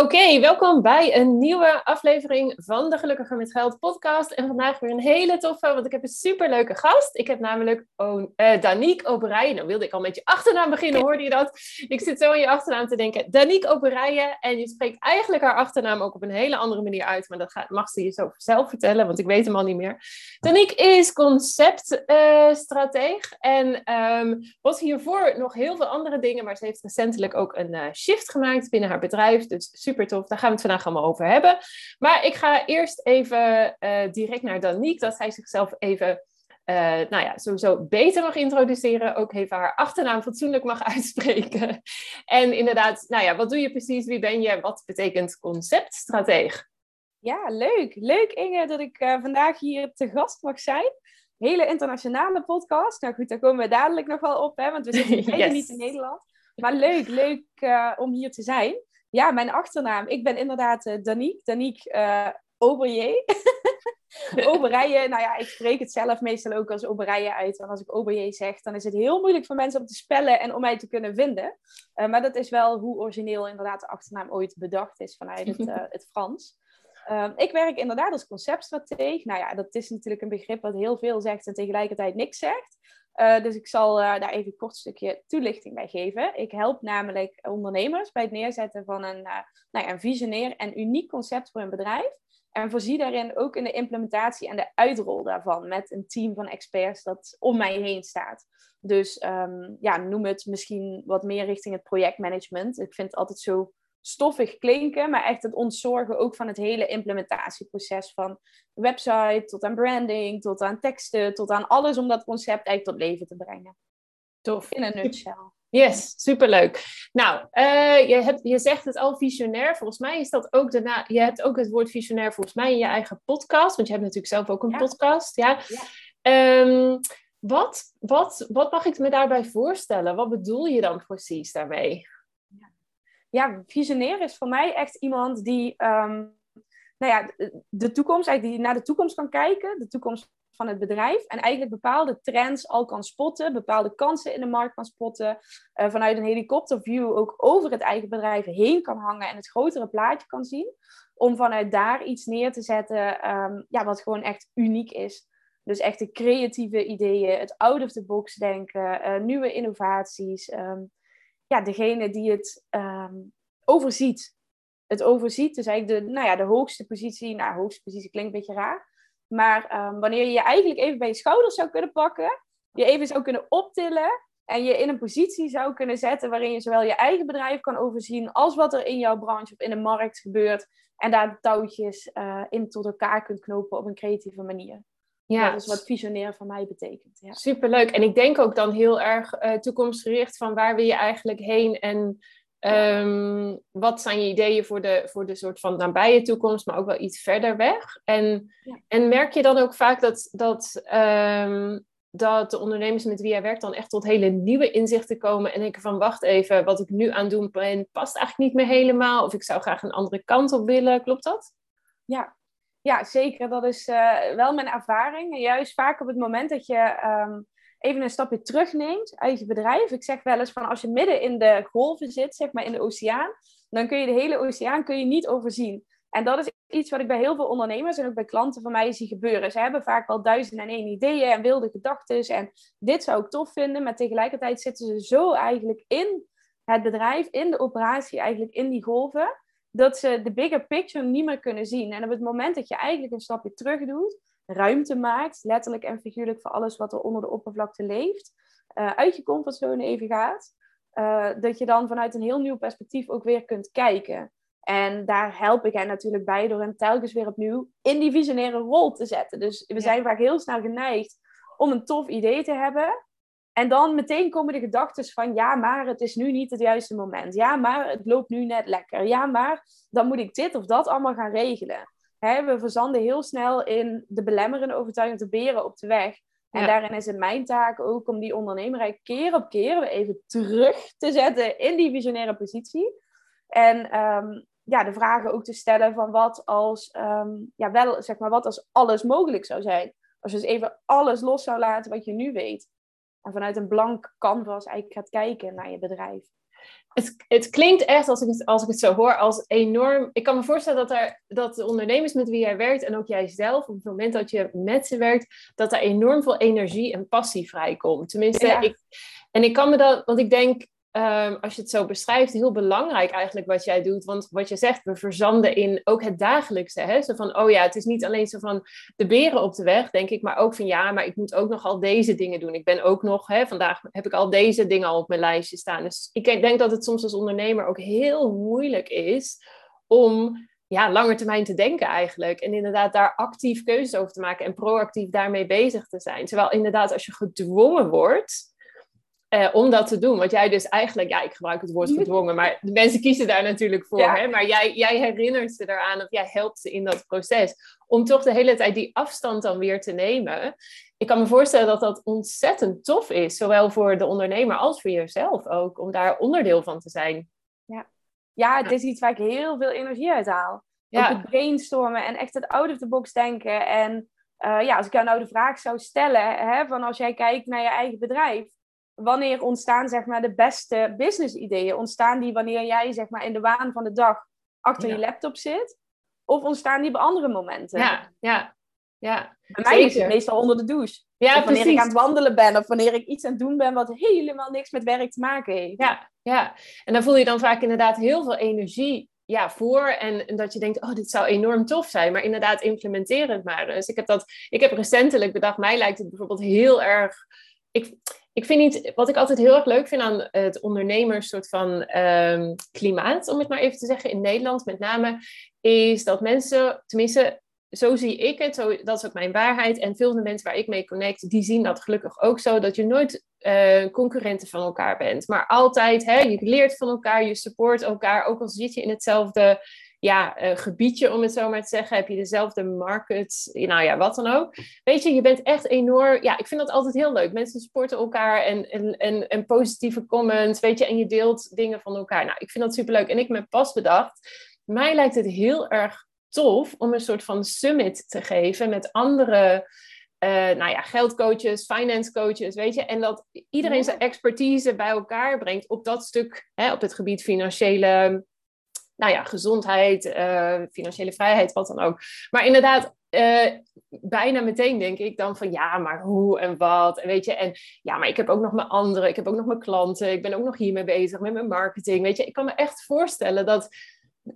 Oké, welkom bij een nieuwe aflevering van de Gelukkiger met Geld podcast. En vandaag weer een hele toffe, want ik heb een superleuke gast. Ik heb namelijk oh, Danique Oberijen. Nou wilde ik al met je achternaam beginnen, hoorde je dat? Ik zit zo in je achternaam te denken. Danique Oberijen. En je spreekt eigenlijk haar achternaam ook op een hele andere manier uit. Maar dat gaat, mag ze je zo zelf vertellen, want ik weet hem al niet meer. Danique is conceptstrateeg. Uh, en um, was hiervoor nog heel veel andere dingen. Maar ze heeft recentelijk ook een uh, shift gemaakt binnen haar bedrijf. Dus super tof. Daar gaan we het vandaag allemaal over hebben. Maar ik ga eerst even uh, direct naar Danique, dat zij zichzelf even, uh, nou ja, sowieso beter mag introduceren. Ook even haar achternaam fatsoenlijk mag uitspreken. En inderdaad, nou ja, wat doe je precies? Wie ben je? Wat betekent conceptstrateeg? Ja, leuk. Leuk Inge dat ik uh, vandaag hier te gast mag zijn. Hele internationale podcast. Nou goed, daar komen we dadelijk nog wel op, hè, want we zitten yes. niet in Nederland. Maar leuk, leuk uh, om hier te zijn. Ja, mijn achternaam. Ik ben inderdaad uh, Danique. Danique uh, Oberje. Oberije, nou ja, ik spreek het zelf meestal ook als Oberije uit. Want als ik Oberje zeg, dan is het heel moeilijk voor mensen om te spellen en om mij te kunnen vinden. Uh, maar dat is wel hoe origineel inderdaad de achternaam ooit bedacht is vanuit het, uh, het Frans. Uh, ik werk inderdaad als conceptstrateeg. Nou ja, dat is natuurlijk een begrip wat heel veel zegt en tegelijkertijd niks zegt. Uh, dus ik zal uh, daar even een kort stukje toelichting bij geven. Ik help namelijk ondernemers bij het neerzetten van een, uh, nou ja, een visionair en uniek concept voor een bedrijf. En voorzie daarin ook in de implementatie en de uitrol daarvan met een team van experts dat om mij heen staat. Dus um, ja, noem het misschien wat meer richting het projectmanagement. Ik vind het altijd zo stoffig klinken, maar echt het ontzorgen ook van het hele implementatieproces van website tot aan branding, tot aan teksten, tot aan alles om dat concept eigenlijk tot leven te brengen. Tof. In een nutshell. Yes, superleuk. Nou, uh, je, hebt, je zegt het al visionair. Volgens mij is dat ook daarna. Je hebt ook het woord visionair volgens mij in je eigen podcast. Want je hebt natuurlijk zelf ook een ja. podcast. Ja. ja. Um, wat, wat, wat mag ik me daarbij voorstellen? Wat bedoel je dan precies daarmee? Ja, visionair is voor mij echt iemand die, um, nou ja, de toekomst, die naar de toekomst kan kijken, de toekomst van het bedrijf. En eigenlijk bepaalde trends al kan spotten, bepaalde kansen in de markt kan spotten. Uh, vanuit een helikopterview ook over het eigen bedrijf heen kan hangen en het grotere plaatje kan zien. Om vanuit daar iets neer te zetten um, ja, wat gewoon echt uniek is. Dus echt de creatieve ideeën, het out of the box denken, uh, nieuwe innovaties. Um, ja, degene die het um, overziet. Het overziet, dus eigenlijk de, nou ja, de hoogste positie. Nou, hoogste positie klinkt een beetje raar. Maar um, wanneer je je eigenlijk even bij je schouders zou kunnen pakken, je even zou kunnen optillen en je in een positie zou kunnen zetten waarin je zowel je eigen bedrijf kan overzien als wat er in jouw branche of in de markt gebeurt. En daar touwtjes uh, in tot elkaar kunt knopen op een creatieve manier. Ja. Dat is wat visionair voor mij betekent. Ja. Superleuk. En ik denk ook dan heel erg uh, toekomstgericht van waar wil je eigenlijk heen en um, wat zijn je ideeën voor de, voor de soort van nabije toekomst, maar ook wel iets verder weg. En, ja. en merk je dan ook vaak dat, dat, um, dat de ondernemers met wie jij werkt dan echt tot hele nieuwe inzichten komen en denken van wacht even, wat ik nu aan doen ben past eigenlijk niet meer helemaal of ik zou graag een andere kant op willen. Klopt dat? Ja, ja, zeker. Dat is uh, wel mijn ervaring. Juist vaak op het moment dat je um, even een stapje terugneemt uit je bedrijf. Ik zeg wel eens van als je midden in de golven zit, zeg maar in de oceaan, dan kun je de hele oceaan kun je niet overzien. En dat is iets wat ik bij heel veel ondernemers en ook bij klanten van mij zie gebeuren. Ze hebben vaak wel duizend en één ideeën en wilde gedachten. En dit zou ik tof vinden. Maar tegelijkertijd zitten ze zo eigenlijk in het bedrijf, in de operatie, eigenlijk in die golven dat ze de bigger picture niet meer kunnen zien. En op het moment dat je eigenlijk een stapje terug doet, ruimte maakt, letterlijk en figuurlijk voor alles wat er onder de oppervlakte leeft, uh, uit je comfortzone even gaat, uh, dat je dan vanuit een heel nieuw perspectief ook weer kunt kijken. En daar help ik hen natuurlijk bij door hen telkens weer opnieuw in die visionaire rol te zetten. Dus we zijn vaak heel snel geneigd om een tof idee te hebben. En dan meteen komen de gedachten van ja, maar het is nu niet het juiste moment. Ja, maar het loopt nu net lekker. Ja, maar dan moet ik dit of dat allemaal gaan regelen. We verzanden heel snel in de belemmerende overtuiging de beren op de weg. En ja. daarin is het mijn taak ook om die ondernemer keer op keer weer even terug te zetten in die visionaire positie. En um, ja, de vragen ook te stellen van wat als, um, ja, wel, zeg maar, wat als alles mogelijk zou zijn. Als je dus even alles los zou laten wat je nu weet en vanuit een blank canvas eigenlijk gaat kijken naar je bedrijf. het, het klinkt echt, als ik het, als ik het zo hoor, als enorm... Ik kan me voorstellen dat, er, dat de ondernemers met wie jij werkt... en ook jijzelf, op het moment dat je met ze werkt... dat er enorm veel energie en passie vrijkomt. Tenminste, ik... En ik kan me dat... Want ik denk, Ehm, als je het zo beschrijft, heel belangrijk eigenlijk wat jij doet. Want wat je zegt, we verzanden in ook het dagelijkse. Hè? Zo van, oh ja, het is niet alleen zo van de beren op de weg, denk ik. Maar ook van, ja, maar ik moet ook nog al deze dingen doen. Ik ben ook nog, hè, vandaag heb ik al deze dingen al op mijn lijstje staan. Dus ik denk dat het soms als ondernemer ook heel moeilijk is om ja, langer termijn te denken eigenlijk. En inderdaad daar actief keuzes over te maken en proactief daarmee bezig te zijn. Terwijl inderdaad als je gedwongen wordt uh, om dat te doen. Want jij dus eigenlijk, ja, ik gebruik het woord gedwongen, maar de mensen kiezen daar natuurlijk voor. Hè? Maar jij, jij herinnert ze eraan of jij helpt ze in dat proces. Om toch de hele tijd die afstand dan weer te nemen. Ik kan me voorstellen dat dat ontzettend tof is. Zowel voor de ondernemer als voor jezelf ook. Om daar onderdeel van te zijn. Ja, ja het is iets waar ik heel veel energie uit haal. Ja. Ook het brainstormen en echt het out of the box denken. En uh, ja, als ik jou nou de vraag zou stellen, hè, van als jij kijkt naar je eigen bedrijf, wanneer ontstaan zeg maar, de beste business ideeën? Ontstaan die wanneer jij zeg maar, in de waan van de dag achter je laptop zit? Of ontstaan die op andere momenten? Ja, ja. ja. Bij mij is het meestal onder de douche. Ja, of wanneer ik aan het wandelen ben, of wanneer ik iets aan het doen ben wat helemaal niks met werk te maken heeft. Ja, ja. en dan voel je dan vaak inderdaad heel veel energie ja, voor. En, dat je denkt, oh, dit zou enorm tof zijn. Maar inderdaad, implementeer het maar. Dus ik heb dat, ik heb recentelijk bedacht, mij lijkt het bijvoorbeeld heel erg. Ik, ik vind niet, wat ik altijd heel erg leuk vind aan het ondernemers soort van um, klimaat, om het maar even te zeggen, in Nederland met name, is dat mensen, tenminste, zo zie ik het, zo, dat is ook mijn waarheid. En veel van de mensen waar ik mee connect, die zien dat gelukkig ook zo, dat je nooit uh, concurrenten van elkaar bent. Maar altijd, hè, je leert van elkaar, je support elkaar, ook al zit je in hetzelfde ja, uh, gebiedje, om het zo maar te zeggen. Heb je dezelfde market, nou ja, wat dan ook. Weet je, je bent echt enorm... Ja, ik vind dat altijd heel leuk. Mensen supporten elkaar en, en, en, en positieve comments, weet je. En je deelt dingen van elkaar. Nou, ik vind dat superleuk. En ik heb me pas bedacht, mij lijkt het heel erg tof om een soort van summit te geven met andere... Uh, nou ja, geldcoaches, finance coaches, weet je. En dat iedereen zijn expertise bij elkaar brengt op dat stuk, hè, op het gebied financiële nou ja, gezondheid, uh, financiële vrijheid, wat dan ook. Maar inderdaad, uh, bijna meteen denk ik dan van ja, maar hoe en wat. En weet je, en ja, maar ik heb ook nog mijn anderen, ik heb ook nog mijn klanten, ik ben ook nog hiermee bezig met mijn marketing. Weet je, ik kan me echt voorstellen dat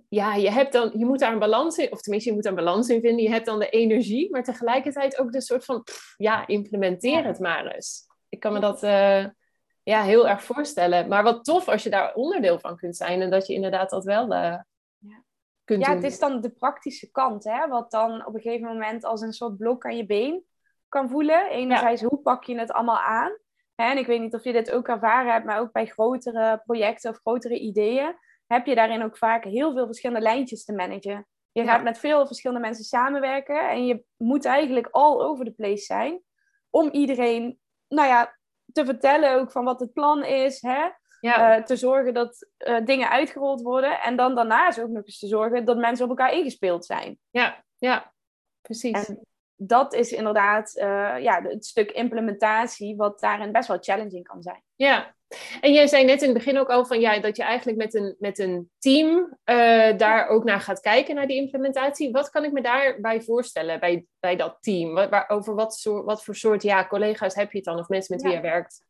ja, je hebt dan, je moet daar een balans in, of tenminste, je moet daar een balans in vinden. Je hebt dan de energie, maar tegelijkertijd ook de soort van, ja, implementeer het maar eens. Ik kan me dat, uh, ja, heel erg voorstellen. Maar wat tof als je daar onderdeel van kunt zijn en dat je inderdaad dat wel uh, ja. kunt ja, het is dan de praktische kant, hè, wat dan op een gegeven moment als een soort blok aan je been kan voelen. Enerzijds, hoe pak je het allemaal aan? En ik weet niet of je dit ook ervaren hebt, maar ook bij grotere projecten of grotere ideeën heb je daarin ook vaak heel veel verschillende lijntjes te managen. Je gaat met veel verschillende mensen samenwerken en je moet eigenlijk all over the place zijn om iedereen, nou ja, te vertellen ook van wat het plan is. Hè? Uh, te zorgen dat uh, dingen uitgerold worden. En dan daarnaast ook nog eens te zorgen dat mensen op elkaar ingespeeld zijn. Ja, ja, precies. En dat is inderdaad uh, ja, het stuk implementatie, wat daarin best wel challenging kan zijn. Ja, en jij zei net in het begin ook al van ja, dat je eigenlijk met een, met een team uh, daar ook naar gaat kijken, naar die implementatie. Wat kan ik me daarbij voorstellen bij, bij dat team? Wat, waar, over wat, soort, wat voor soort ja, collega's heb je het dan of mensen met wie je werkt?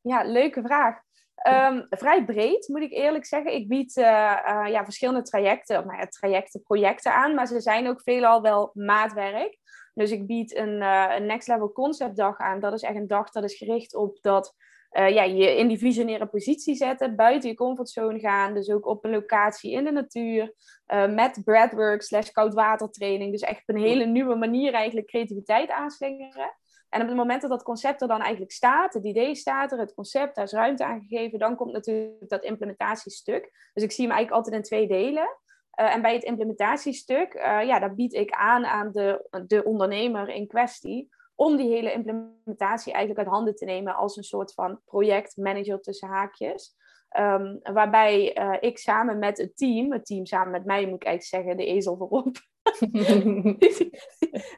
Ja, leuke vraag. Um, vrij breed, moet ik eerlijk zeggen. Ik bied uh, uh, ja, verschillende trajecten, of nou ja, trajecten, projecten aan, maar ze zijn ook veelal wel maatwerk. Dus ik bied een, een Next Level Concept dag aan. Dat is echt een dag dat is gericht op dat uh, ja, je in die visionaire positie zetten, buiten je comfortzone gaan, dus ook op een locatie in de natuur, uh, met breathwork slash koudwatertraining, dus echt op een hele nieuwe manier eigenlijk creativiteit aanslingeren. En op het moment dat dat concept er dan eigenlijk staat, het idee staat er, het concept, daar is ruimte aan gegeven, dan komt natuurlijk dat implementatiestuk. Dus ik zie hem eigenlijk altijd in twee delen. Uh, en bij het implementatiestuk, ja, daar bied ik aan aan de, de ondernemer in kwestie om die hele implementatie eigenlijk uit handen te nemen als een soort van projectmanager tussen haakjes. Um, waarbij uh, ik samen met het team, het team samen met mij moet ik eigenlijk zeggen, de ezel voorop,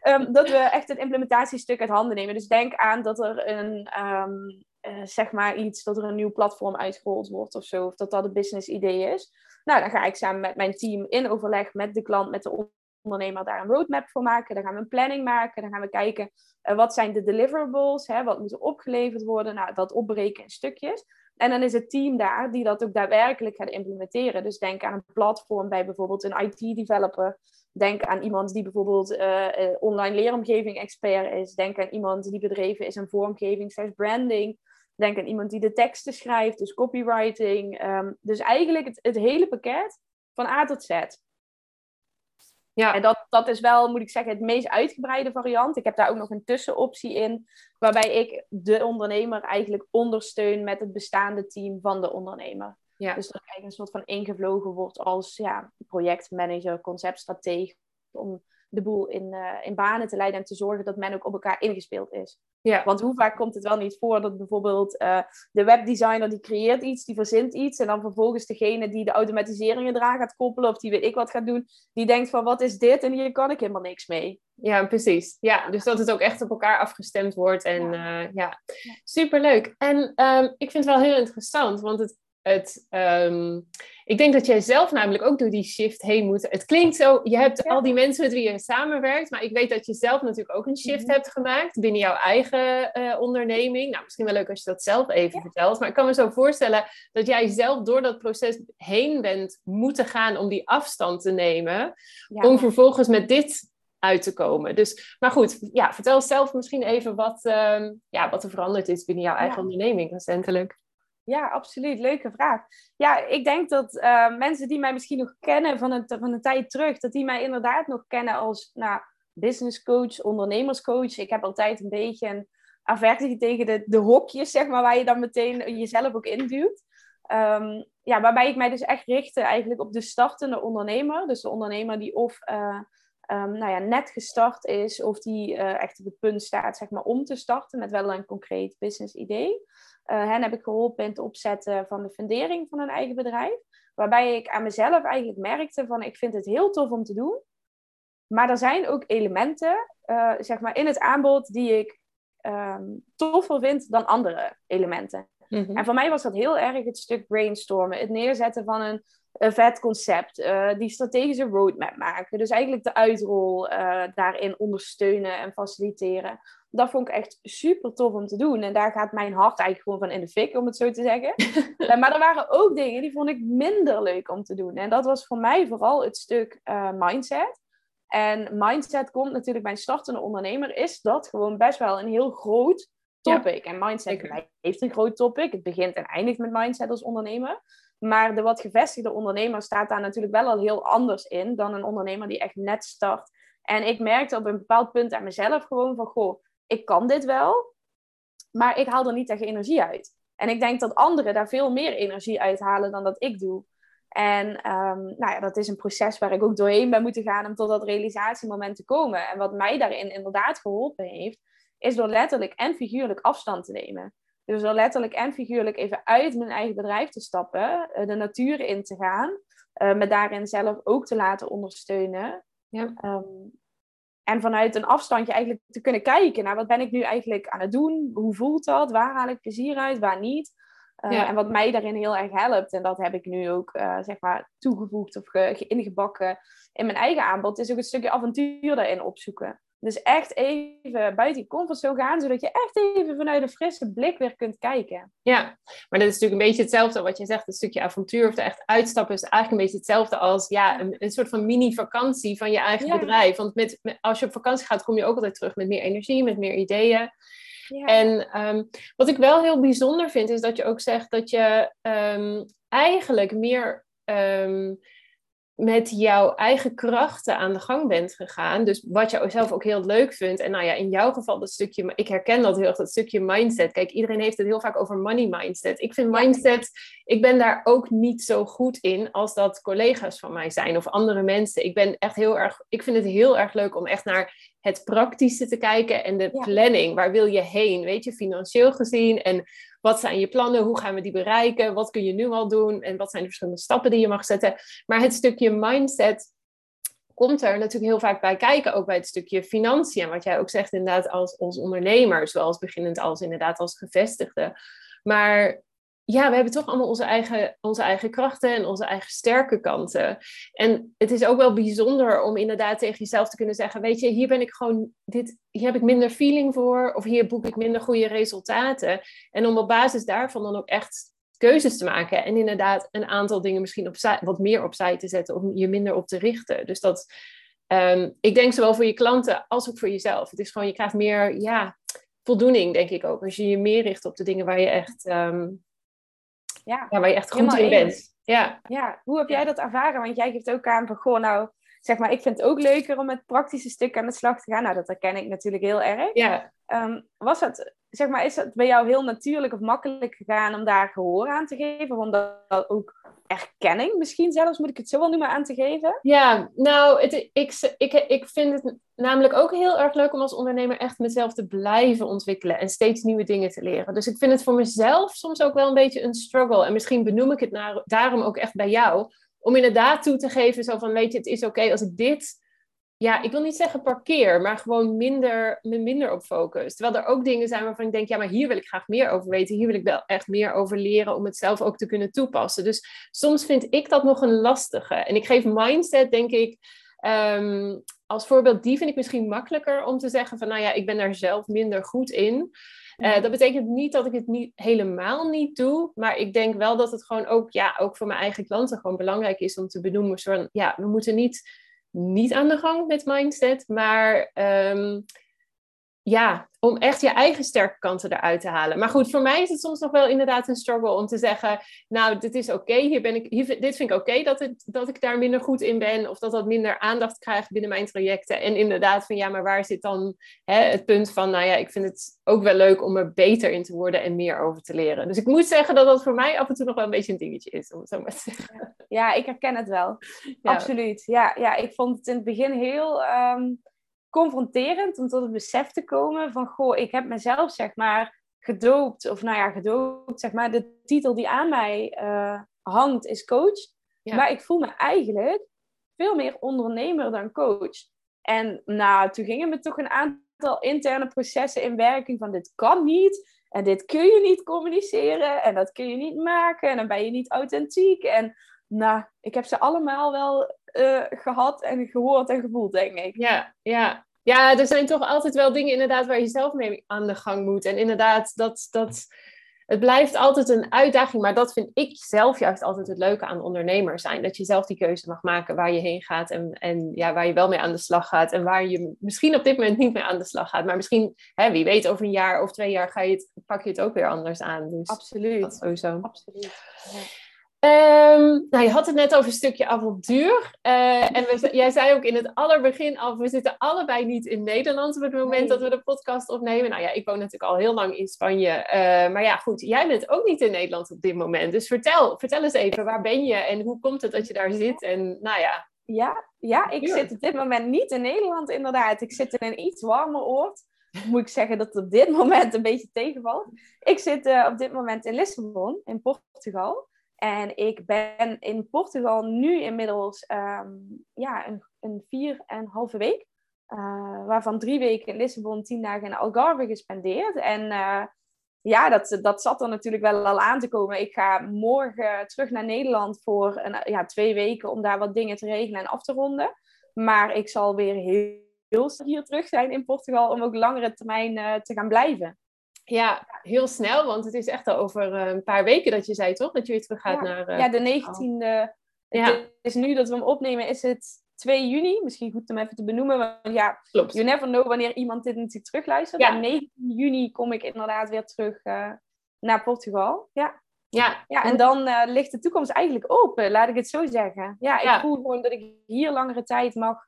um, dat we echt het implementatiestuk uit handen nemen. Dus denk aan dat er een, um, eh, zeg maar iets, dat er een nieuw platform uitgerold wordt of zo, of dat dat een business idee is. Nou, dan ga ik samen met mijn team in overleg met de klant, met de ondernemer daar een roadmap voor maken. Dan gaan we een planning maken. Dan gaan we kijken uh, wat zijn de deliverables, hè, wat moet er opgeleverd worden. Nou, dat opbreken in stukjes. En dan is het team daar die dat ook daadwerkelijk gaat implementeren. Dus denk aan een platform bij bijvoorbeeld een IT-developer. Denk aan iemand die bijvoorbeeld uh, online leeromgeving expert is. Denk aan iemand die bedreven is in vormgeving, slash branding. Denk aan iemand die de teksten schrijft, dus copywriting. Ehm, dus eigenlijk het, het hele pakket van A tot Z. Ja. En dat, dat is wel, moet ik zeggen, het meest uitgebreide variant. Ik heb daar ook nog een tussenoptie in, waarbij ik de ondernemer eigenlijk ondersteun met het bestaande team van de ondernemer. Ja. Dus dat ik eigenlijk een soort van ingevlogen wordt als ja, projectmanager, conceptstratege, om de boel in, uh, in banen te leiden en te zorgen dat men ook op elkaar ingespeeld is. Ja. Want hoe vaak komt het wel niet voor dat bijvoorbeeld uh, de webdesigner die creëert iets, die verzint iets en dan vervolgens degene die de automatiseringen eraan gaat koppelen of die weet ik wat gaat doen, die denkt van wat is dit en hier kan ik helemaal niks mee. Ja, precies. Ja, dus dat het ook echt op elkaar afgestemd wordt en ja, uh, ja. superleuk. En um, ik vind het wel heel interessant, want het het, ehm, ik denk dat jij zelf namelijk ook door die shift heen moet. Het klinkt zo, je hebt al die mensen met wie je samenwerkt, maar ik weet dat je zelf natuurlijk ook een shift mhm. hebt gemaakt binnen jouw eigen uh, onderneming. Nou, misschien wel leuk als je dat zelf even vertelt, maar ik kan me zo voorstellen dat jij zelf door dat proces heen bent moeten gaan om die afstand te nemen, om vervolgens met dit uit te komen. Dus, maar goed, ja, vertel zelf misschien even wat, uh, ja, wat er veranderd is binnen jouw eigen onderneming recentelijk. Ja, absoluut. Leuke vraag. Ja, ik denk dat uh, mensen die mij misschien nog kennen van een, van een tijd terug, dat die mij inderdaad nog kennen als nou, business coach, ondernemerscoach. Ik heb altijd een beetje een aversie tegen de, de hokjes, zeg maar, waar je dan meteen jezelf ook induwt. Um, ja, waarbij ik mij dus echt richtte eigenlijk op de startende ondernemer. Dus de ondernemer die of uh, um, nou ja, net gestart is, of die uh, echt op het punt staat zeg maar, om te starten met wel een concreet business idee. Uh, hen heb ik geholpen in het opzetten van de fundering van een eigen bedrijf. Waarbij ik aan mezelf eigenlijk merkte van ik vind het heel tof om te doen. Maar er zijn ook elementen uh, zeg maar in het aanbod die ik um, toffer vind dan andere elementen. Mm-hmm. En voor mij was dat heel erg het stuk brainstormen. Het neerzetten van een, een vet concept. Uh, die strategische roadmap maken. Dus eigenlijk de uitrol daarin ondersteunen en faciliteren dat vond ik echt super tof om te doen. En daar gaat mijn hart eigenlijk gewoon van in de fik, om het zo te zeggen. Eh, maar er waren ook dingen die vond ik minder leuk om te doen. En dat was voor mij vooral het stuk uh, mindset. En mindset komt natuurlijk bij een startende ondernemer, is dat gewoon best wel een heel groot topic. en mindset heeft een groot topic. Het begint en eindigt met mindset als ondernemer. Maar de wat gevestigde ondernemer staat daar natuurlijk wel al heel anders in dan een ondernemer die echt net start. En ik merkte op een bepaald punt aan mezelf gewoon van, goh, ik kan dit wel, maar ik haal er niet echt energie uit. En ik denk dat anderen daar veel meer energie uithalen dan dat ik doe. En um, nou ja, dat is een proces waar ik ook doorheen ben moeten gaan om tot dat realisatiemoment te komen. En wat mij daarin inderdaad geholpen heeft, is door letterlijk en figuurlijk afstand te nemen. Dus door letterlijk en figuurlijk even uit mijn eigen bedrijf te stappen, eh, de natuur in te gaan, uh, me daarin zelf ook te laten ondersteunen. Ja. Um, en vanuit een afstandje eigenlijk te kunnen kijken naar wat ben ik nu eigenlijk aan het doen? Hoe voelt dat? Waar haal ik plezier uit? Waar niet? Uh, En wat mij daarin heel erg helpt, en dat heb ik nu ook uh, zeg maar toegevoegd of ge ingebakken in mijn eigen aanbod, is ook een stukje avontuur daarin opzoeken. Dus echt even buiten die comfortzone gaan, zodat je echt even vanuit een frisse blik weer kunt kijken. Ja, maar dat is natuurlijk een beetje hetzelfde wat je zegt. Een stukje avontuur of er echt uitstappen is eigenlijk een beetje hetzelfde als ja, een, een soort van mini-vakantie van je eigen bedrijf. Want met, als je op vakantie gaat, kom je ook altijd terug met meer energie, met meer ideeën. Ja. En um, wat ik wel heel bijzonder vind, is dat je ook zegt dat je um, eigenlijk meer um, met jouw eigen krachten aan de gang bent gegaan. Dus wat je zelf ook heel leuk vindt. En nou ja, in jouw geval dat stukje, ik herken dat heel erg, dat stukje mindset. Kijk, iedereen heeft het heel vaak over money mindset. Ik vind mindset, ik ben daar ook niet zo goed in als dat collega's van mij zijn of andere mensen. Ik ben echt heel erg, ik vind het heel erg leuk om echt naar het praktische te kijken en de planning. Waar wil je heen? Weet je, financieel gezien en wat zijn je plannen? Hoe gaan we die bereiken? Wat kun je nu al doen? En wat zijn de verschillende stappen die je mag zetten? Maar het stukje mindset, komt er natuurlijk heel vaak bij kijken, ook bij het stukje financiën. Wat jij ook zegt, inderdaad, als, als ondernemer, zowel als beginnend als inderdaad als gevestigde. Maar ja, we hebben toch allemaal onze eigen, onze eigen krachten en onze eigen sterke kanten. En het is ook wel bijzonder om inderdaad tegen jezelf te kunnen zeggen: Weet je, hier ben ik gewoon, dit, hier heb ik minder feeling voor, of hier boek ik minder goede resultaten. En om op basis daarvan dan ook echt keuzes te maken. En inderdaad een aantal dingen misschien opzij, wat meer opzij te zetten, om je minder op te richten. Dus dat, um, ik denk zowel voor je klanten als ook voor jezelf. Het is gewoon, je krijgt meer, ja, voldoening, denk ik ook. Als je je meer richt op de dingen waar je echt. Um, ja, waar je echt goed in bent. Ja. ja, hoe heb jij dat ervaren? Want jij geeft ook aan van, goh, nou, zeg maar, ik vind het ook leuker om met praktische stukken aan de slag te gaan. Nou, dat herken ik natuurlijk heel erg. Ja. Um, was het, zeg maar, is het bij jou heel natuurlijk of makkelijk gegaan om daar gehoor aan te geven? Om dat ook erkenning misschien zelfs, moet ik het zo wel noemen, aan te geven? Ja, nou, het, ik, ik, ik vind het namelijk ook heel erg leuk om als ondernemer echt mezelf te blijven ontwikkelen en steeds nieuwe dingen te leren. Dus ik vind het voor mezelf soms ook wel een beetje een struggle. En misschien benoem ik het naar, daarom ook echt bij jou. Om inderdaad toe te geven, zo van, weet je, het is oké als ik dit ja, ik wil niet zeggen parkeer, maar gewoon minder, minder op focus. Terwijl er ook dingen zijn waarvan ik denk, ja, maar hier wil ik graag meer over weten. Hier wil ik wel echt meer over leren om het zelf ook te kunnen toepassen. Dus soms vind ik dat nog een lastige. En ik geef mindset, denk ik, um, als voorbeeld, die vind ik misschien makkelijker om te zeggen van, nou ja, ik ben daar zelf minder goed in. Uh, dat betekent niet dat ik het niet, helemaal niet doe, maar ik denk wel dat het gewoon ook, ja, ook voor mijn eigen klanten gewoon belangrijk is om te benoemen. Zo ja, we moeten niet niet aan de gang met mindset, maar um, ja, om echt je eigen sterke kanten eruit te halen. Maar goed, voor mij is het soms nog wel inderdaad een struggle om te zeggen, nou, dit is oké, hier ben ik, hier, dit vind ik oké dat, het, dat ik daar minder goed in ben, of dat dat minder aandacht krijgt binnen mijn trajecten. En inderdaad van, ja, maar waar zit dan hè, het punt van, nou ja, ik vind het ook wel leuk om er beter in te worden en meer over te leren. Dus ik moet zeggen dat dat voor mij af en toe nog wel een beetje een dingetje is, om het zo maar te zeggen. Ja, ik herken het wel. Absoluut. Ja, ja, ik vond het in het begin heel... Ehm, confronterend om tot het besef te komen van, goh, ik heb mezelf zeg maar gedoopt, of nou ja, gedoopt, zeg maar, de titel die aan mij uh, hangt is coach. Maar ik voel me eigenlijk veel meer ondernemer dan coach. En nou, toen gingen me toch een aantal interne processen in werking van dit kan niet. En dit kun je niet communiceren. En dat kun je niet maken. En dan ben je niet authentiek. En nou, ik heb ze allemaal wel uh, gehad en gehoord en gevoeld, denk ik. Ja, ja. Ja, er zijn toch altijd wel dingen inderdaad waar je zelf mee aan de gang moet. En inderdaad, dat, dat, het blijft altijd een uitdaging. Maar dat vind ik zelf juist altijd het leuke aan ondernemer zijn. Dat je zelf die keuze mag maken waar je heen gaat. En, en ja, waar je wel mee aan de slag gaat. En waar je misschien op dit moment niet mee aan de slag gaat. Maar misschien, hè, wie weet, over een jaar of twee jaar ga je het, pak je het ook weer anders aan. Dus Absoluut. Sowieso. Absoluut. Ja. Um, nou, je had het net over een stukje avontuur. Uh, en we, jij zei ook in het allerbegin al, we zitten allebei niet in Nederland op het moment dat we de podcast opnemen. Nou ja, ik woon natuurlijk al heel lang in Spanje. Uh, maar ja, goed, jij bent ook niet in Nederland op dit moment. Dus vertel, vertel eens even, waar ben je en hoe komt het dat je daar zit? En nou ja. Ja, ja ik zit op dit moment niet in Nederland inderdaad. Ik zit in een iets warmer oord. Moet ik zeggen dat het op dit moment een beetje tegenvalt. Ik zit uh, op dit moment in Lissabon, in Portugal. En ik ben in Portugal nu inmiddels um, ja, een, een vier en een halve week. Uh, waarvan drie weken in Lissabon, tien dagen in Algarve gespendeerd. En uh, ja, dat, dat zat er natuurlijk wel al aan te komen. Ik ga morgen terug naar Nederland voor een, ja, twee weken om daar wat dingen te regelen en af te ronden. Maar ik zal weer heel, heel hier terug zijn in Portugal om ook langere termijn uh, te gaan blijven. Ja, heel snel, want het is echt al over eh, een paar weken dat je zei, toch? Dat je weer terug gaat ja. naar... Uh, ja, de 19e. Ja. Het is nu dat we hem opnemen, is het 2 juni. Misschien goed om even te benoemen. Want ja, Klopt. you never know wanneer iemand dit natuurlijk terugluistert. Ja. En 19 juni kom ik inderdaad weer terug uh, naar Portugal. Ja. Ja. ja, en dan uh, ligt de toekomst eigenlijk open, laat ik het zo zeggen. Ja, ik ja. voel gewoon dat ik hier langere tijd mag,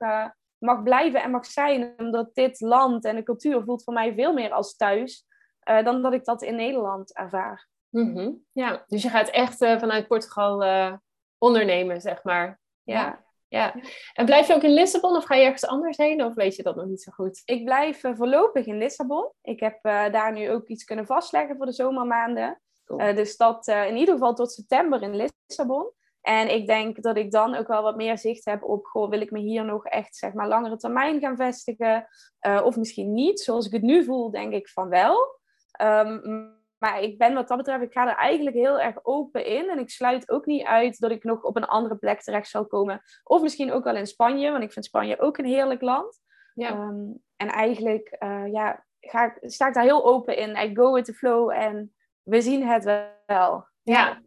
mag blijven en mag zijn. Omdat dit land en de cultuur voelt voor mij veel meer als thuis. Uh, dan dat ik dat in Nederland ervaar. Mm -hmm. Ja, dus je gaat echt uh, vanuit Portugal uh, ondernemen, zeg maar. Ja. ja. ja. En blijf je ook in Lissabon of ga je ergens anders heen? Of weet je dat nog niet zo goed? Ik blijf voorlopig in Lissabon. Ik heb daar nu ook iets kunnen vastleggen voor de zomermaanden. Cool. dus dat in ieder geval tot september in Lissabon. En ik denk dat ik dan ook wel wat meer zicht heb op, goh, wil ik me hier nog echt, zeg maar, langere termijn gaan vestigen? Uh, of misschien niet. Zoals ik het nu voel, denk ik van wel. Um, maar ik ben wat dat betreft, ik ga er eigenlijk heel erg open in. En ik sluit ook niet uit dat ik nog op een andere plek terecht zal komen. Of misschien ook wel in Spanje, want ik vind Spanje ook een heerlijk land. Ja. Ehm, en eigenlijk uh, ja, ga, sta ik daar heel open in. I go with the flow en we zien het wel. Ja.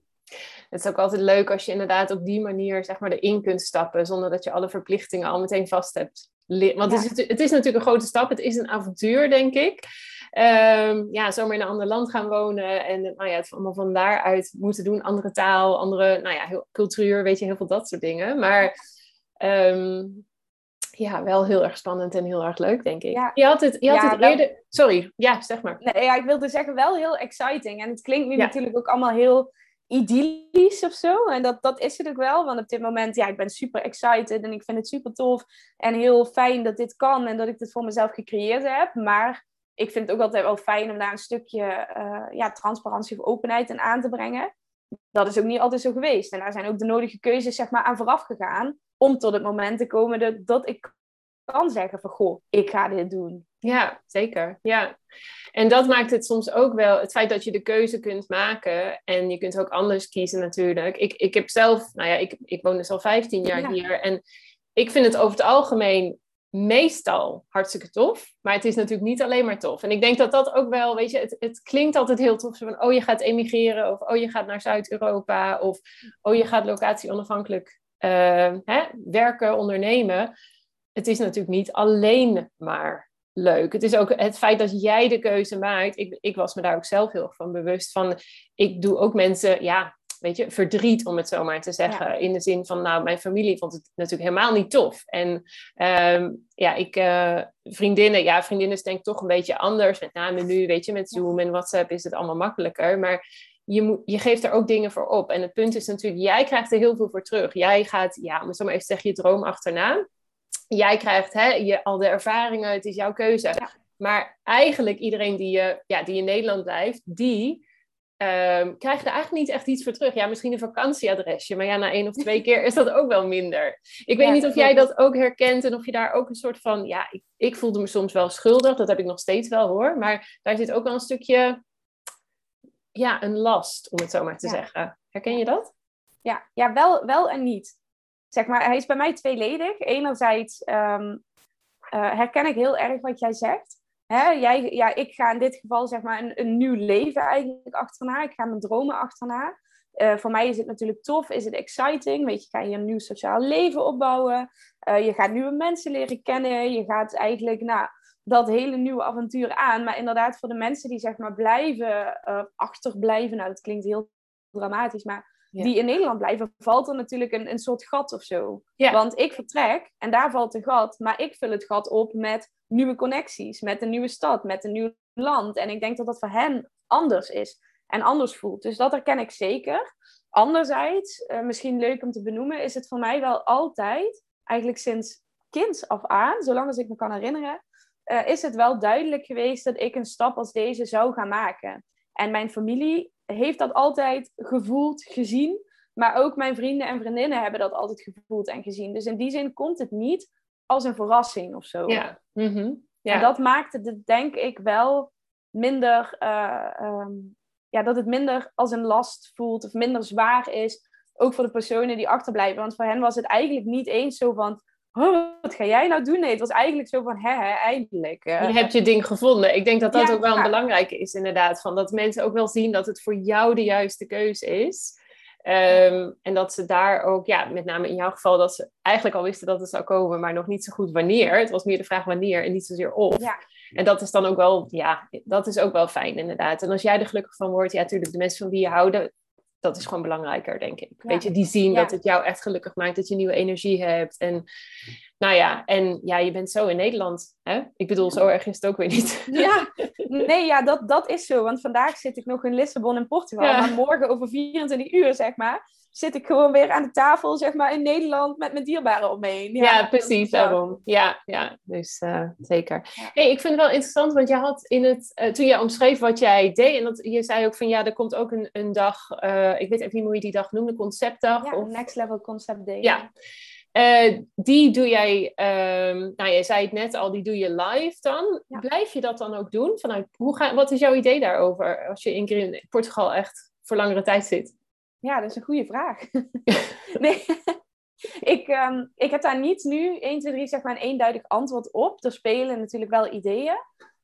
Het is ook altijd leuk als je inderdaad op die manier zeg maar, erin kunt stappen, zonder dat je alle verplichtingen al meteen vast hebt. Want het, is, het is natuurlijk een grote stap, het is een avontuur, denk ik. Um, ja, zomaar in een ander land gaan wonen en nou ja, het allemaal van daaruit moeten doen. Andere taal, andere nou ja, heel, cultuur, weet je, heel veel dat soort dingen. Maar um, ja, wel heel erg spannend en heel erg leuk, denk ik. Ja. Je had het, je had het eerder... Sorry, ja, zeg maar. Nee, ja, ik wilde zeggen, wel heel exciting. En het klinkt nu natuurlijk ook allemaal heel idyllisch of zo. En dat, dat is het ook wel. Want op dit moment, ja, ik ben super excited en ik vind het super tof. En heel fijn dat dit kan en dat ik dit voor mezelf gecreëerd heb. Maar ik vind het ook altijd wel fijn om daar een stukje uh, ja, transparantie of openheid in aan te brengen. Dat is ook niet altijd zo geweest. En daar zijn ook de nodige keuzes zeg maar, aan vooraf gegaan. Om tot het moment te komen dat, dat ik kan zeggen van... Goh, ik ga dit doen. Ja, zeker. Ja. En dat maakt het soms ook wel... Het feit dat je de keuze kunt maken. En je kunt ook anders kiezen natuurlijk. Ik, ik heb zelf... Nou ja, ik, ik woon dus al 15 jaar hier. En ik vind het over het algemeen meestal hartstikke tof. Maar het is natuurlijk niet alleen maar tof. En ik denk dat dat ook wel, weet je, het, het klinkt altijd heel tof. Van, oh, je gaat emigreren. Of, oh, je gaat naar Zuid-Europa. Of, oh, je gaat locatie onafhankelijk uh, hè, werken, ondernemen. Het is natuurlijk niet alleen maar leuk. Het is ook het feit dat jij de keuze maakt. Ik, ik was me daar ook zelf heel van bewust van. Ik doe ook mensen, ja, weet je, verdriet, om het zo maar te zeggen. In de zin van, nou, mijn familie vond het natuurlijk helemaal niet tof. En um, ja, ik, uh, vriendinnen, ja, vriendinnen is denk ik toch een beetje anders. Met name nu, weet je, met Zoom en WhatsApp is het allemaal makkelijker. Maar je, moet, je geeft er ook dingen voor op. En het punt is natuurlijk, jij krijgt er heel veel voor terug. Jij gaat, ja, om het zo maar even te zeggen, je droom achterna. Jij krijgt hè, je, al de ervaringen, het is jouw keuze. Maar eigenlijk iedereen die, je, ja, die in Nederland blijft, die um, krijg je er eigenlijk niet echt iets voor terug. Ja, misschien een vakantieadresje, maar ja, na één of twee keer is dat ook wel minder. Ik weet niet of jij dat ook herkent en of je daar ook een soort van, ja, ik, ik voelde me soms wel schuldig, dat heb ik nog steeds wel hoor, maar daar zit ook wel een stukje, ja, een last, om het zo maar te zeggen. Herken je dat? Ja, ja wel, wel en niet. Zeg maar, hij is bij mij tweeledig. Enerzijds um, herken ik heel erg wat jij zegt hè, jij, ja, ik ga in dit geval zeg maar een, een nieuw leven eigenlijk achterna. Ik ga mijn dromen achterna. Uh, voor mij is het natuurlijk tof, is het exciting. Weet je, ga je een nieuw sociaal leven opbouwen. Uh, je gaat nieuwe mensen leren kennen. Je gaat eigenlijk nou, dat hele nieuwe avontuur aan. Maar inderdaad, voor de mensen die zeg maar blijven, uh, achterblijven. Nou, dat klinkt heel dramatisch, maar die in Nederland blijven, valt er natuurlijk een, een soort gat of zo. Want ik vertrek en daar valt een gat, maar ik vul het gat op met nieuwe connecties, met een nieuwe stad, met een nieuw land. En ik denk dat dat voor hen anders is en anders voelt. Dus dat herken ik zeker. Anderzijds, uh, misschien leuk om te benoemen, is het voor mij wel altijd, eigenlijk sinds kind af aan, zolang als ik me kan herinneren, uh, is het wel duidelijk geweest dat ik een stap als deze zou gaan maken. En mijn familie heeft dat altijd gevoeld, gezien. Maar ook mijn vrienden en vriendinnen hebben dat altijd gevoeld en gezien. Dus in die zin komt het niet als een verrassing of zo. Ja. Mhm. ja. En dat maakt het, denk ik, wel minder... Uh, um, ja, dat het minder als een last voelt of minder zwaar is. Ook voor de personen die achterblijven. Want voor hen was het eigenlijk niet eens zo van wat ga jij nou doen? Nee, het was eigenlijk zo van, hè, hè eindelijk. Uh, je hebt je ding gevonden. Ik denk dat dat ook wel een belangrijke is, inderdaad. Van dat mensen ook wel zien dat het voor jou de juiste keuze is. Um, en dat ze daar ook, ja, met name in jouw geval, dat ze eigenlijk al wisten dat het zou komen, maar nog niet zo goed wanneer. Het was meer de vraag wanneer en niet zozeer of. Ja. En dat is dan ook wel, ja, dat is ook wel fijn inderdaad. En als jij er gelukkig van wordt, ja, natuurlijk, de mensen van wie je houden, dat is gewoon belangrijker, denk ik. Weet je, die zien dat het jou echt gelukkig maakt, dat je nieuwe energie hebt. En nou ja, en ja, je bent zo in Nederland. Hè? Ik bedoel, zo erg is het ook weer niet. Ja, nee, ja, dat, dat is zo. Want vandaag zit ik nog in Lissabon in Portugal. Maar morgen over 24 uur, zeg maar, zit ik gewoon weer aan de tafel, zeg maar, in Nederland met mijn dierbaren omheen. Ja, ja precies, daarom. Ja, ja dus uh, zeker. Hey, ik vind het wel interessant, want je had in het, uh, toen je omschreef wat jij deed, en dat, je zei ook van ja, er komt ook een, een dag, uh, ik weet even niet hoe je die dag noemde, conceptdag. Ja, of... Next Level Concept Day. Ja. die doe jij, um, nou jij zei het net al, die doe je live dan. Ja. Blijf je dat dan ook doen? Vanuit, hoe ga, wat is jouw idee daarover als je in Portugal echt voor langere tijd zit? Ja, dat is een goede vraag. nee, ik, um, ik heb daar niet nu 1, 2, 3 zeg maar een eenduidig antwoord op. Er spelen natuurlijk wel ideeën.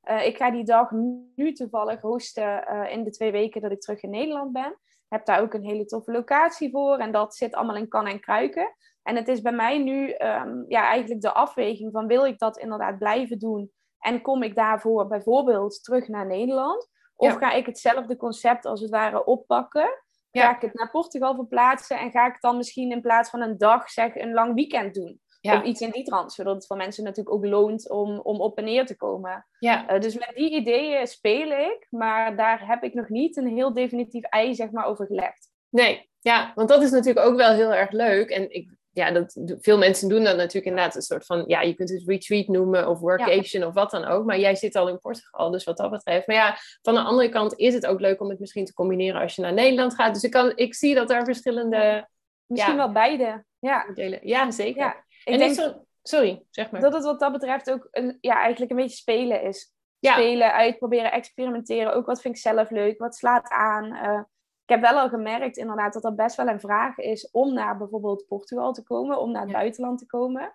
Uh, ik ga die dag nu toevallig hosten uh, in de twee weken dat ik terug in Nederland ben. Heb daar ook een hele toffe locatie voor en dat zit allemaal in kan en kruiken. En het is bij mij nu um, ja, eigenlijk de afweging van wil ik dat inderdaad blijven doen en kom ik daarvoor bijvoorbeeld terug naar Nederland? Of ja. ga ik hetzelfde concept als het ware oppakken Ga ik het naar Portugal verplaatsen en ga ik dan misschien in plaats van een dag zeg een lang weekend doen? Of iets in die trant, zodat het voor mensen natuurlijk ook loont om, om op en neer te komen. Ja. Uh, dus met die ideeën speel ik, maar daar heb ik nog niet een heel definitief ei zeg maar, over gelegd. Nee, ja, want dat is natuurlijk ook wel heel erg leuk. En ik ja, dat, veel mensen doen dat natuurlijk inderdaad een soort van, ja, je kunt het retreat noemen of workation of wat dan ook. Maar jij zit al in Portugal, dus wat dat betreft. Maar ja, van de andere kant is het ook leuk om het misschien te combineren als je naar Nederland gaat. Dus ik, kan, ik zie dat er verschillende... Misschien wel beide, ja. Ja, zeker. Ja, ik en denk zo, sorry, zeg maar. Dat het wat dat betreft ook een, ja, eigenlijk een beetje spelen is. Spelen, uitproberen, experimenteren. Ook wat vind ik zelf leuk, wat slaat aan. Uh, ik heb wel al gemerkt inderdaad dat er best wel een vraag is om naar bijvoorbeeld Portugal te komen, om naar het buitenland te komen.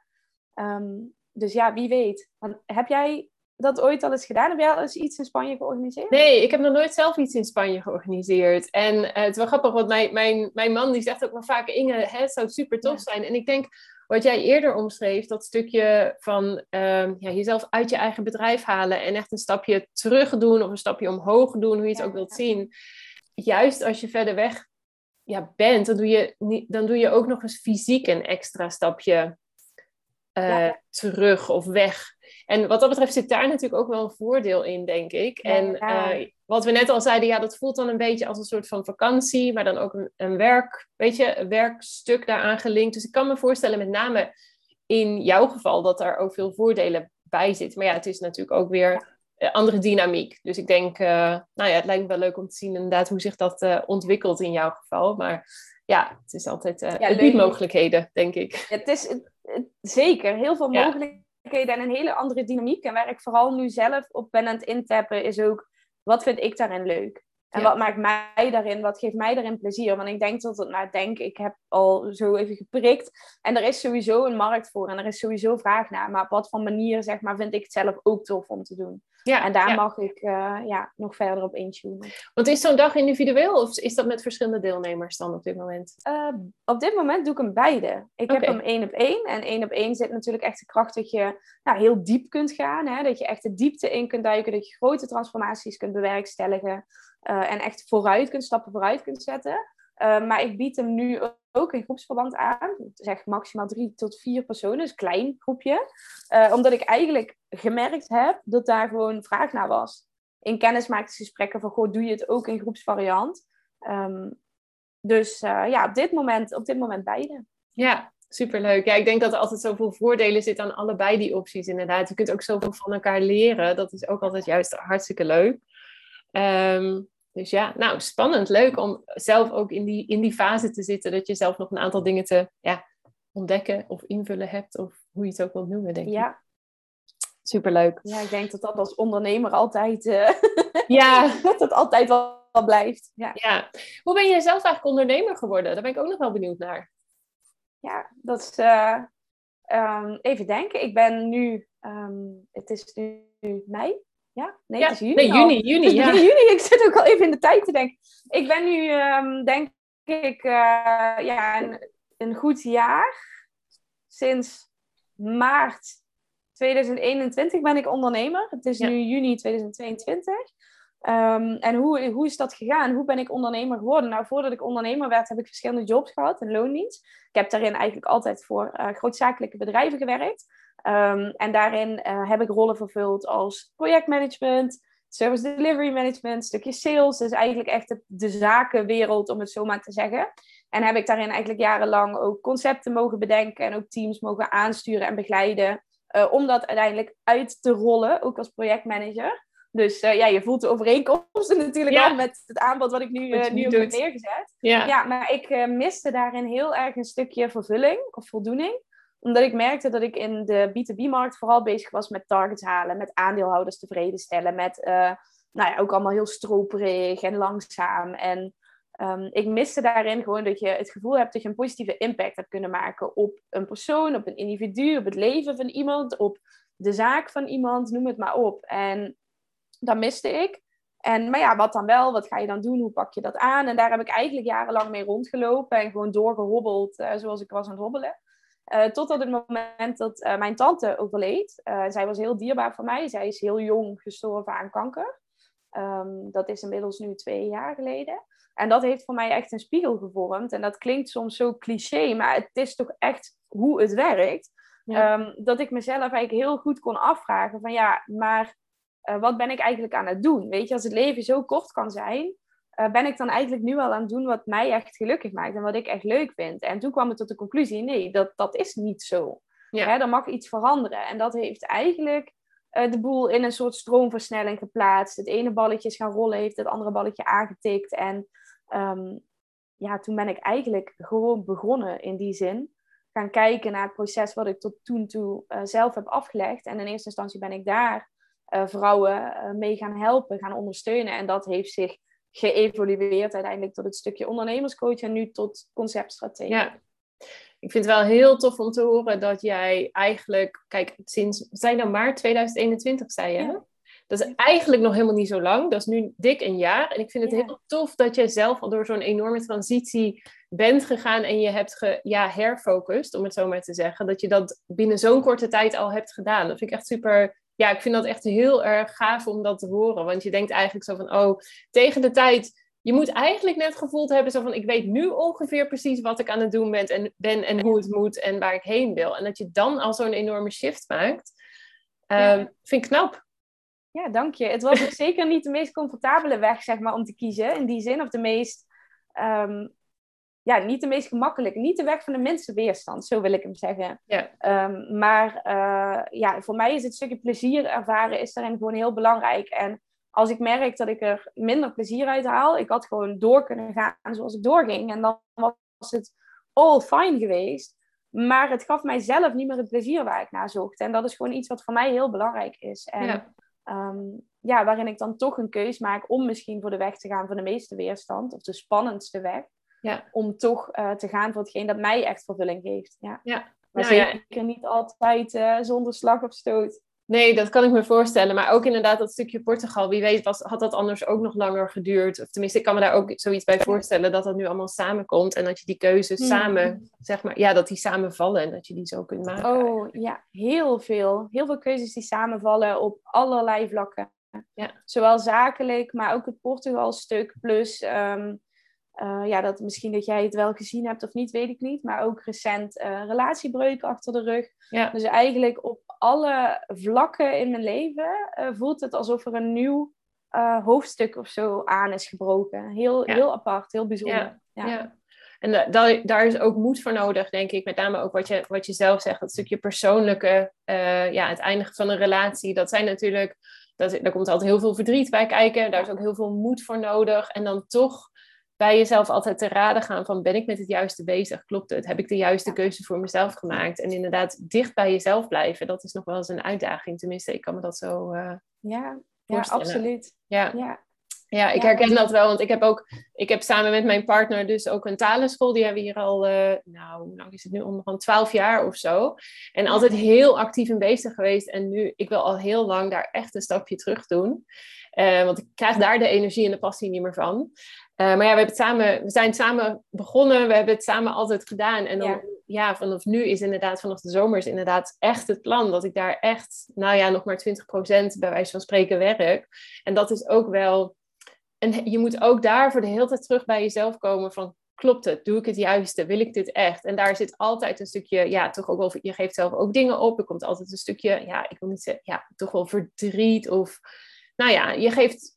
Um, dus ja, wie weet. Want heb jij dat ooit al eens gedaan? Heb jij al eens iets in Spanje georganiseerd? Nee, ik heb nog nooit zelf iets in Spanje georganiseerd. En uh, het is wel grappig, want mijn, mijn, mijn man die zegt ook wel vaak, Inge, het zou super tof zijn. En ik denk, wat jij eerder omschreef, dat stukje van um, ja, jezelf uit je eigen bedrijf halen en echt een stapje terug doen of een stapje omhoog doen, hoe je het ja, ook wilt zien juist als je verder weg ja, bent, dan doe, je niet, dan doe je ook nog eens fysiek een extra stapje uh, terug of weg. En wat dat betreft zit daar natuurlijk ook wel een voordeel in, denk ik. Ja, en uh, wat we net al zeiden, ja, dat voelt dan een beetje als een soort van vakantie, maar dan ook een, een werk, weet je, een werkstuk daaraan gelinkt. Dus ik kan me voorstellen, met name in jouw geval, dat daar ook veel voordelen bij zitten. Maar ja, het is natuurlijk ook weer eh, andere dynamiek. Dus ik denk, uh, nou ja, het lijkt me wel leuk om te zien inderdaad hoe zich dat uh, ontwikkelt in jouw geval. Maar ja, het is altijd, uh, ja, het biedt mogelijkheden, denk ik. het is het, het, zeker heel veel ja. mogelijkheden en een hele andere dynamiek. En waar ik vooral nu zelf op ben aan het intappen, is ook, wat vind ik daarin leuk? En wat maakt mij daarin, wat geeft mij daarin plezier? Want ik denk dat het, nou denk, ik heb al zo even geprikt. En er is sowieso een markt voor en er is sowieso vraag naar. Maar op wat voor manier, zeg maar, vind ik het zelf ook tof om te doen. Ja, en daar ja. mag ik uh, ja, nog verder op intunen. Want is zo'n dag individueel of is dat met verschillende deelnemers dan op dit moment? Uh, op dit moment doe ik hem beide. Ik okay. heb hem één op één. En één op één zit natuurlijk echt de kracht dat je nou, heel diep kunt gaan. Hè? Dat je echt de diepte in kunt duiken. Dat je grote transformaties kunt bewerkstelligen. Uh, en echt vooruit kunt stappen, vooruit kunt zetten. Uh, maar ik bied hem nu ook in groepsverband aan. Zeg maximaal drie tot vier personen, dus klein groepje. Uh, omdat ik eigenlijk gemerkt heb dat daar gewoon vraag naar was. In kennismakingsgesprekken van, goh, doe je het ook in groepsvariant? Um, dus ja, op dit, moment, op dit moment beide. Ja, superleuk. Ja, ik denk dat er altijd zoveel voordelen zitten aan allebei die opties inderdaad. Je kunt ook zoveel van elkaar leren. Dat is ook altijd juist hartstikke leuk. Um, dus ja, nou spannend, leuk om zelf ook in die, in die fase te zitten, dat je zelf nog een aantal dingen te ja, ontdekken of invullen hebt, of hoe je het ook wilt noemen, denk ik. Ja. Superleuk. Ja, ik denk dat dat als ondernemer altijd, uh, ja. dat het altijd wel, blijft. Ja. ja. Hoe ben je zelf eigenlijk ondernemer geworden? Daar ben ik ook nog wel benieuwd naar. Ja, dat is, uh, um, even denken. Ik ben nu, um, het is nu mei, ja? Nee, ja, het is juni. Nee, juni, juni, ja. juni. Ik zit ook al even in de tijd te denken. Ik ben nu, um, denk ik, uh, ja, een, een goed jaar. Sinds maart 2021 ben ik ondernemer. Het is ja. nu juni 2022. Um, en hoe, hoe is dat gegaan? Hoe ben ik ondernemer geworden? Nou, voordat ik ondernemer werd, heb ik verschillende jobs gehad in loondienst. Ik heb daarin eigenlijk altijd voor uh, grootzakelijke bedrijven gewerkt. Um, en daarin uh, heb ik rollen vervuld als projectmanagement, service delivery management, stukje sales. Dus eigenlijk echt de, de zakenwereld, om het zo maar te zeggen. En heb ik daarin eigenlijk jarenlang ook concepten mogen bedenken en ook teams mogen aansturen en begeleiden. Uh, om dat uiteindelijk uit te rollen, ook als projectmanager. Dus uh, ja, je voelt de overeenkomsten natuurlijk al met het aanbod wat ik nu, uh, nu heb neergezet. Ja. ja, maar ik miste daarin heel erg een stukje vervulling of voldoening omdat ik merkte dat ik in de B2B-markt vooral bezig was met targets halen, met aandeelhouders tevreden stellen, met nou ja, ook allemaal heel stroperig en langzaam. En um, ik miste daarin gewoon dat je het gevoel hebt dat je een positieve impact hebt kunnen maken op een persoon, op een individu, op het leven van iemand, op de zaak van iemand, noem het maar op. En dat miste ik. En, maar ja, wat dan wel? Wat ga je dan doen? Hoe pak je dat aan? En daar heb ik eigenlijk jarenlang mee rondgelopen en gewoon doorgehobbeld uh, zoals ik was aan het hobbelen. Uh, totdat het moment dat uh, mijn tante overleed. zij was heel dierbaar voor mij. Zij is heel jong gestorven aan kanker. Um, dat is inmiddels nu twee jaar geleden. En dat heeft voor mij echt een spiegel gevormd. En dat klinkt soms zo cliché, maar het is toch echt hoe het werkt. Ehm, dat ik mezelf eigenlijk heel goed kon afvragen van ja, maar wat ben ik eigenlijk aan het doen? Weet je, als het leven zo kort kan zijn, uh, ben ik dan eigenlijk nu al aan het doen wat mij echt gelukkig maakt en wat ik echt leuk vind. En toen kwam ik tot de conclusie, nee, dat, dat is niet zo. Ja. Hè, er mag iets veranderen. En dat heeft eigenlijk uh, de boel in een soort stroomversnelling geplaatst. Het ene balletje is gaan rollen, heeft het andere balletje aangetikt. En um, ja, toen ben ik eigenlijk gewoon begonnen in die zin. Gaan kijken naar het proces wat ik tot toen toe uh, zelf heb afgelegd. En in eerste instantie ben ik daar uh, vrouwen mee gaan helpen, gaan ondersteunen. En dat heeft zich geëvolueerd uiteindelijk tot het stukje ondernemerscoach en nu tot conceptstrategie. Ja, ik vind het wel heel tof om te horen dat jij eigenlijk, kijk, sinds, zijn dan maart 2021, zei je? Dat is eigenlijk nog helemaal niet zo lang. Dat is nu dik een jaar. En ik vind het heel tof dat jij zelf al door zo'n enorme transitie bent gegaan en je hebt ge, ja, herfocust, om het zo maar te zeggen. Dat je dat binnen zo'n korte tijd al hebt gedaan. Dat vind ik echt super. Ja, ik vind dat echt heel erg gaaf om dat te horen. Want je denkt eigenlijk zo van, oh, tegen de tijd je moet eigenlijk net gevoeld hebben zo van ik weet nu ongeveer precies wat ik aan het doen ben en, ben en hoe het moet en waar ik heen wil. En dat je dan al zo'n enorme shift maakt, um, vind ik knap. Ja, dank je. Het was ook zeker niet de meest comfortabele weg, zeg maar, om te kiezen. In die zin, of de meest, um, ja, niet de meest gemakkelijke. Niet de weg van de minste weerstand, zo wil ik hem zeggen. Ja. Um, maar uh, ja, voor mij is het stukje plezier ervaren is daarin gewoon heel belangrijk. En als ik merk dat ik er minder plezier uit haal, ik had gewoon door kunnen gaan zoals ik doorging. En dan was het all fine geweest. Maar het gaf mijzelf niet meer het plezier waar ik naar zocht. En dat is gewoon iets wat voor mij heel belangrijk is. En ja. Ehm, ja, waarin ik dan toch een keus maak om misschien voor de weg te gaan van de meeste weerstand. Of de spannendste weg. Ja. Om toch uh, te gaan voor hetgeen dat mij echt vervulling geeft. Ja. ja. Maar zeker niet altijd uh, zonder slag of stoot. Nee, dat kan ik me voorstellen. Maar ook inderdaad dat stukje Portugal. Wie weet was, had dat anders ook nog langer geduurd. Of tenminste, ik kan me daar ook zoiets bij voorstellen. Dat dat nu allemaal samenkomt. En dat je die keuzes hmm. samen, zeg maar, ja, dat die samenvallen. En dat je die zo kunt maken. Oh, ja. Heel veel. Heel veel keuzes die samenvallen op allerlei vlakken. Ja. Zowel zakelijk, maar ook het Portugal-stuk. Plus... Ehm, uh, ja, dat misschien dat jij het wel gezien hebt of niet, weet ik niet. Maar ook recent uh, relatiebreuk achter de rug. Ja. Dus eigenlijk op alle vlakken in mijn leven uh, voelt het alsof er een nieuw hoofdstuk of zo aan is gebroken. Heel, heel apart, heel bijzonder. Ja. ja. En da daar is ook moed voor nodig, denk ik. Met name ook wat je, wat je zelf zegt, dat stukje persoonlijke, ja, het eindigen van een relatie. Dat zijn natuurlijk, dat, daar komt altijd heel veel verdriet bij kijken. Daar is ook heel veel moed voor nodig. En dan toch bij jezelf altijd te raden gaan van ben ik met het juiste bezig? Klopt het? Heb ik de juiste keuze voor mezelf gemaakt? En inderdaad dicht bij jezelf blijven, dat is nog wel eens een uitdaging. Tenminste, ik kan me dat zo uh, ja, ja, absoluut. Ja. ja. Ja, ik herken dat wel, want ik heb ook, ik heb samen met mijn partner dus ook een talenschool. Die hebben we hier al, uh, nou, hoe lang is het nu, om van twaalf jaar of zo. En altijd heel actief in bezig geweest. En nu, ik wil al heel lang daar echt een stapje terug doen. Uh, want ik krijg daar de energie en de passie niet meer van. Uh, maar ja, we, hebben het samen, we zijn samen begonnen, we hebben het samen altijd gedaan. En dan, ja. ja. vanaf nu is inderdaad, vanaf de zomer is inderdaad echt het plan dat ik daar echt, nou ja, nog maar 20% bij wijze van spreken werk. En dat is ook wel, en je moet ook daar voor de hele tijd terug bij jezelf komen van, klopt het? Doe ik het juiste? Wil ik dit echt? En daar zit altijd een stukje, ja, toch ook wel, je geeft zelf ook dingen op. Er komt altijd een stukje, ja, ik wil niet zeggen, ja, toch wel verdriet of, nou ja, je geeft,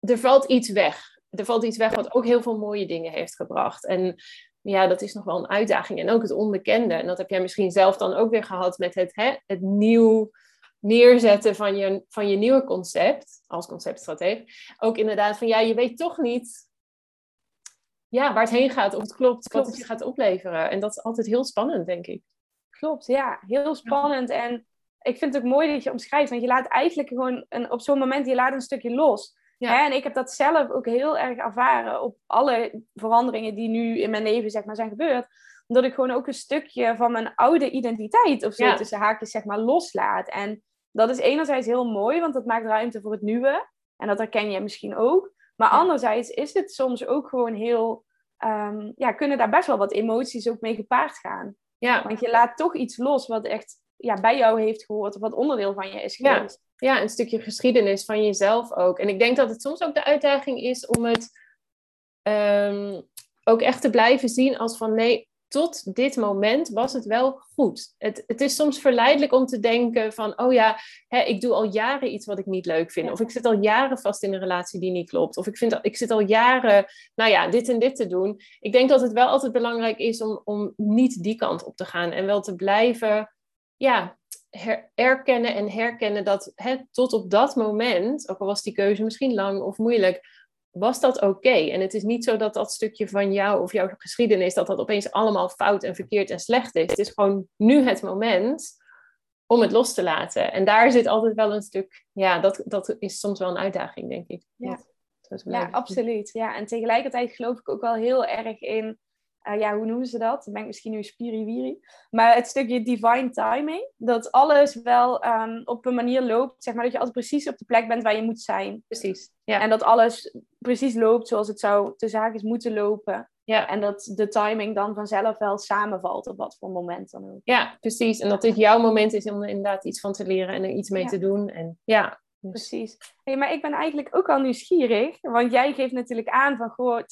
er valt iets weg er valt iets weg wat ook heel veel mooie dingen heeft gebracht. En ja, dat is nog wel een uitdaging. En ook het onbekende. En dat heb jij misschien zelf dan ook weer gehad met het, hè, het nieuw neerzetten van je, van je nieuwe concept, als conceptstratege. Ook inderdaad van, ja, je weet toch niet ja, waar het heen gaat, of het klopt, klopt. wat het je gaat opleveren. En dat is altijd heel spannend, denk ik. Klopt, ja. Heel spannend. En ik vind het ook mooi dat je omschrijft, want je laat eigenlijk gewoon een, op zo'n moment, je laat een stukje los. Ja. En ik heb dat zelf ook heel erg ervaren op alle veranderingen die nu in mijn leven zeg maar, zijn gebeurd. Omdat ik gewoon ook een stukje van mijn oude identiteit of zo tussen haakjes zeg maar loslaat. En dat is enerzijds heel mooi, want dat maakt ruimte voor het nieuwe. En dat herken je misschien ook. Maar anderzijds is het soms ook gewoon heel... Um, ja, kunnen daar best wel wat emoties ook mee gepaard gaan. Ja. Want je laat toch iets los wat echt ja, bij jou heeft gehoord of wat onderdeel van je is geweest. Ja. een stukje geschiedenis van jezelf ook. En ik denk dat het soms ook de uitdaging is om het um, ook echt te blijven zien als van nee, tot dit moment was het wel goed. Het, het is soms verleidelijk om te denken van, oh ja, hè, ik doe al jaren iets wat ik niet leuk vind. Of ik zit al jaren vast in een relatie die niet klopt. Of ik, vind, ik zit al jaren, nou ja, dit en dit te doen. Ik denk dat het wel altijd belangrijk is om, om niet die kant op te gaan. En wel te blijven, ja, erkennen en herkennen dat hè, tot op dat moment, ook al was die keuze misschien lang of moeilijk, was dat oké? En het is niet zo dat dat stukje van jou of jouw geschiedenis, dat dat opeens allemaal fout en verkeerd en slecht is. Het is gewoon nu het moment om het los te laten. En daar zit altijd wel een stuk, ja, dat, dat is soms wel een uitdaging, denk ik. Ja, ja absoluut. Ja, en tegelijkertijd geloof ik ook wel heel erg in uh, ja, hoe noemen ze dat? Dan ben ik misschien nu spiriwiri. Maar het stukje divine timing. Dat alles wel um, op een manier loopt, zeg maar, dat je altijd precies op de plek bent waar je moet zijn. Precies. Ja. En dat alles precies loopt zoals het zou de zaakjes moeten lopen. Ja. En dat de timing dan vanzelf wel samenvalt op wat voor moment dan ook. Ja, precies. En dat dit jouw moment is om er inderdaad iets van te leren en er iets mee te doen. En ja, dus Precies. Hey, maar ik ben eigenlijk ook al nieuwsgierig, want jij geeft natuurlijk aan van goh, 20%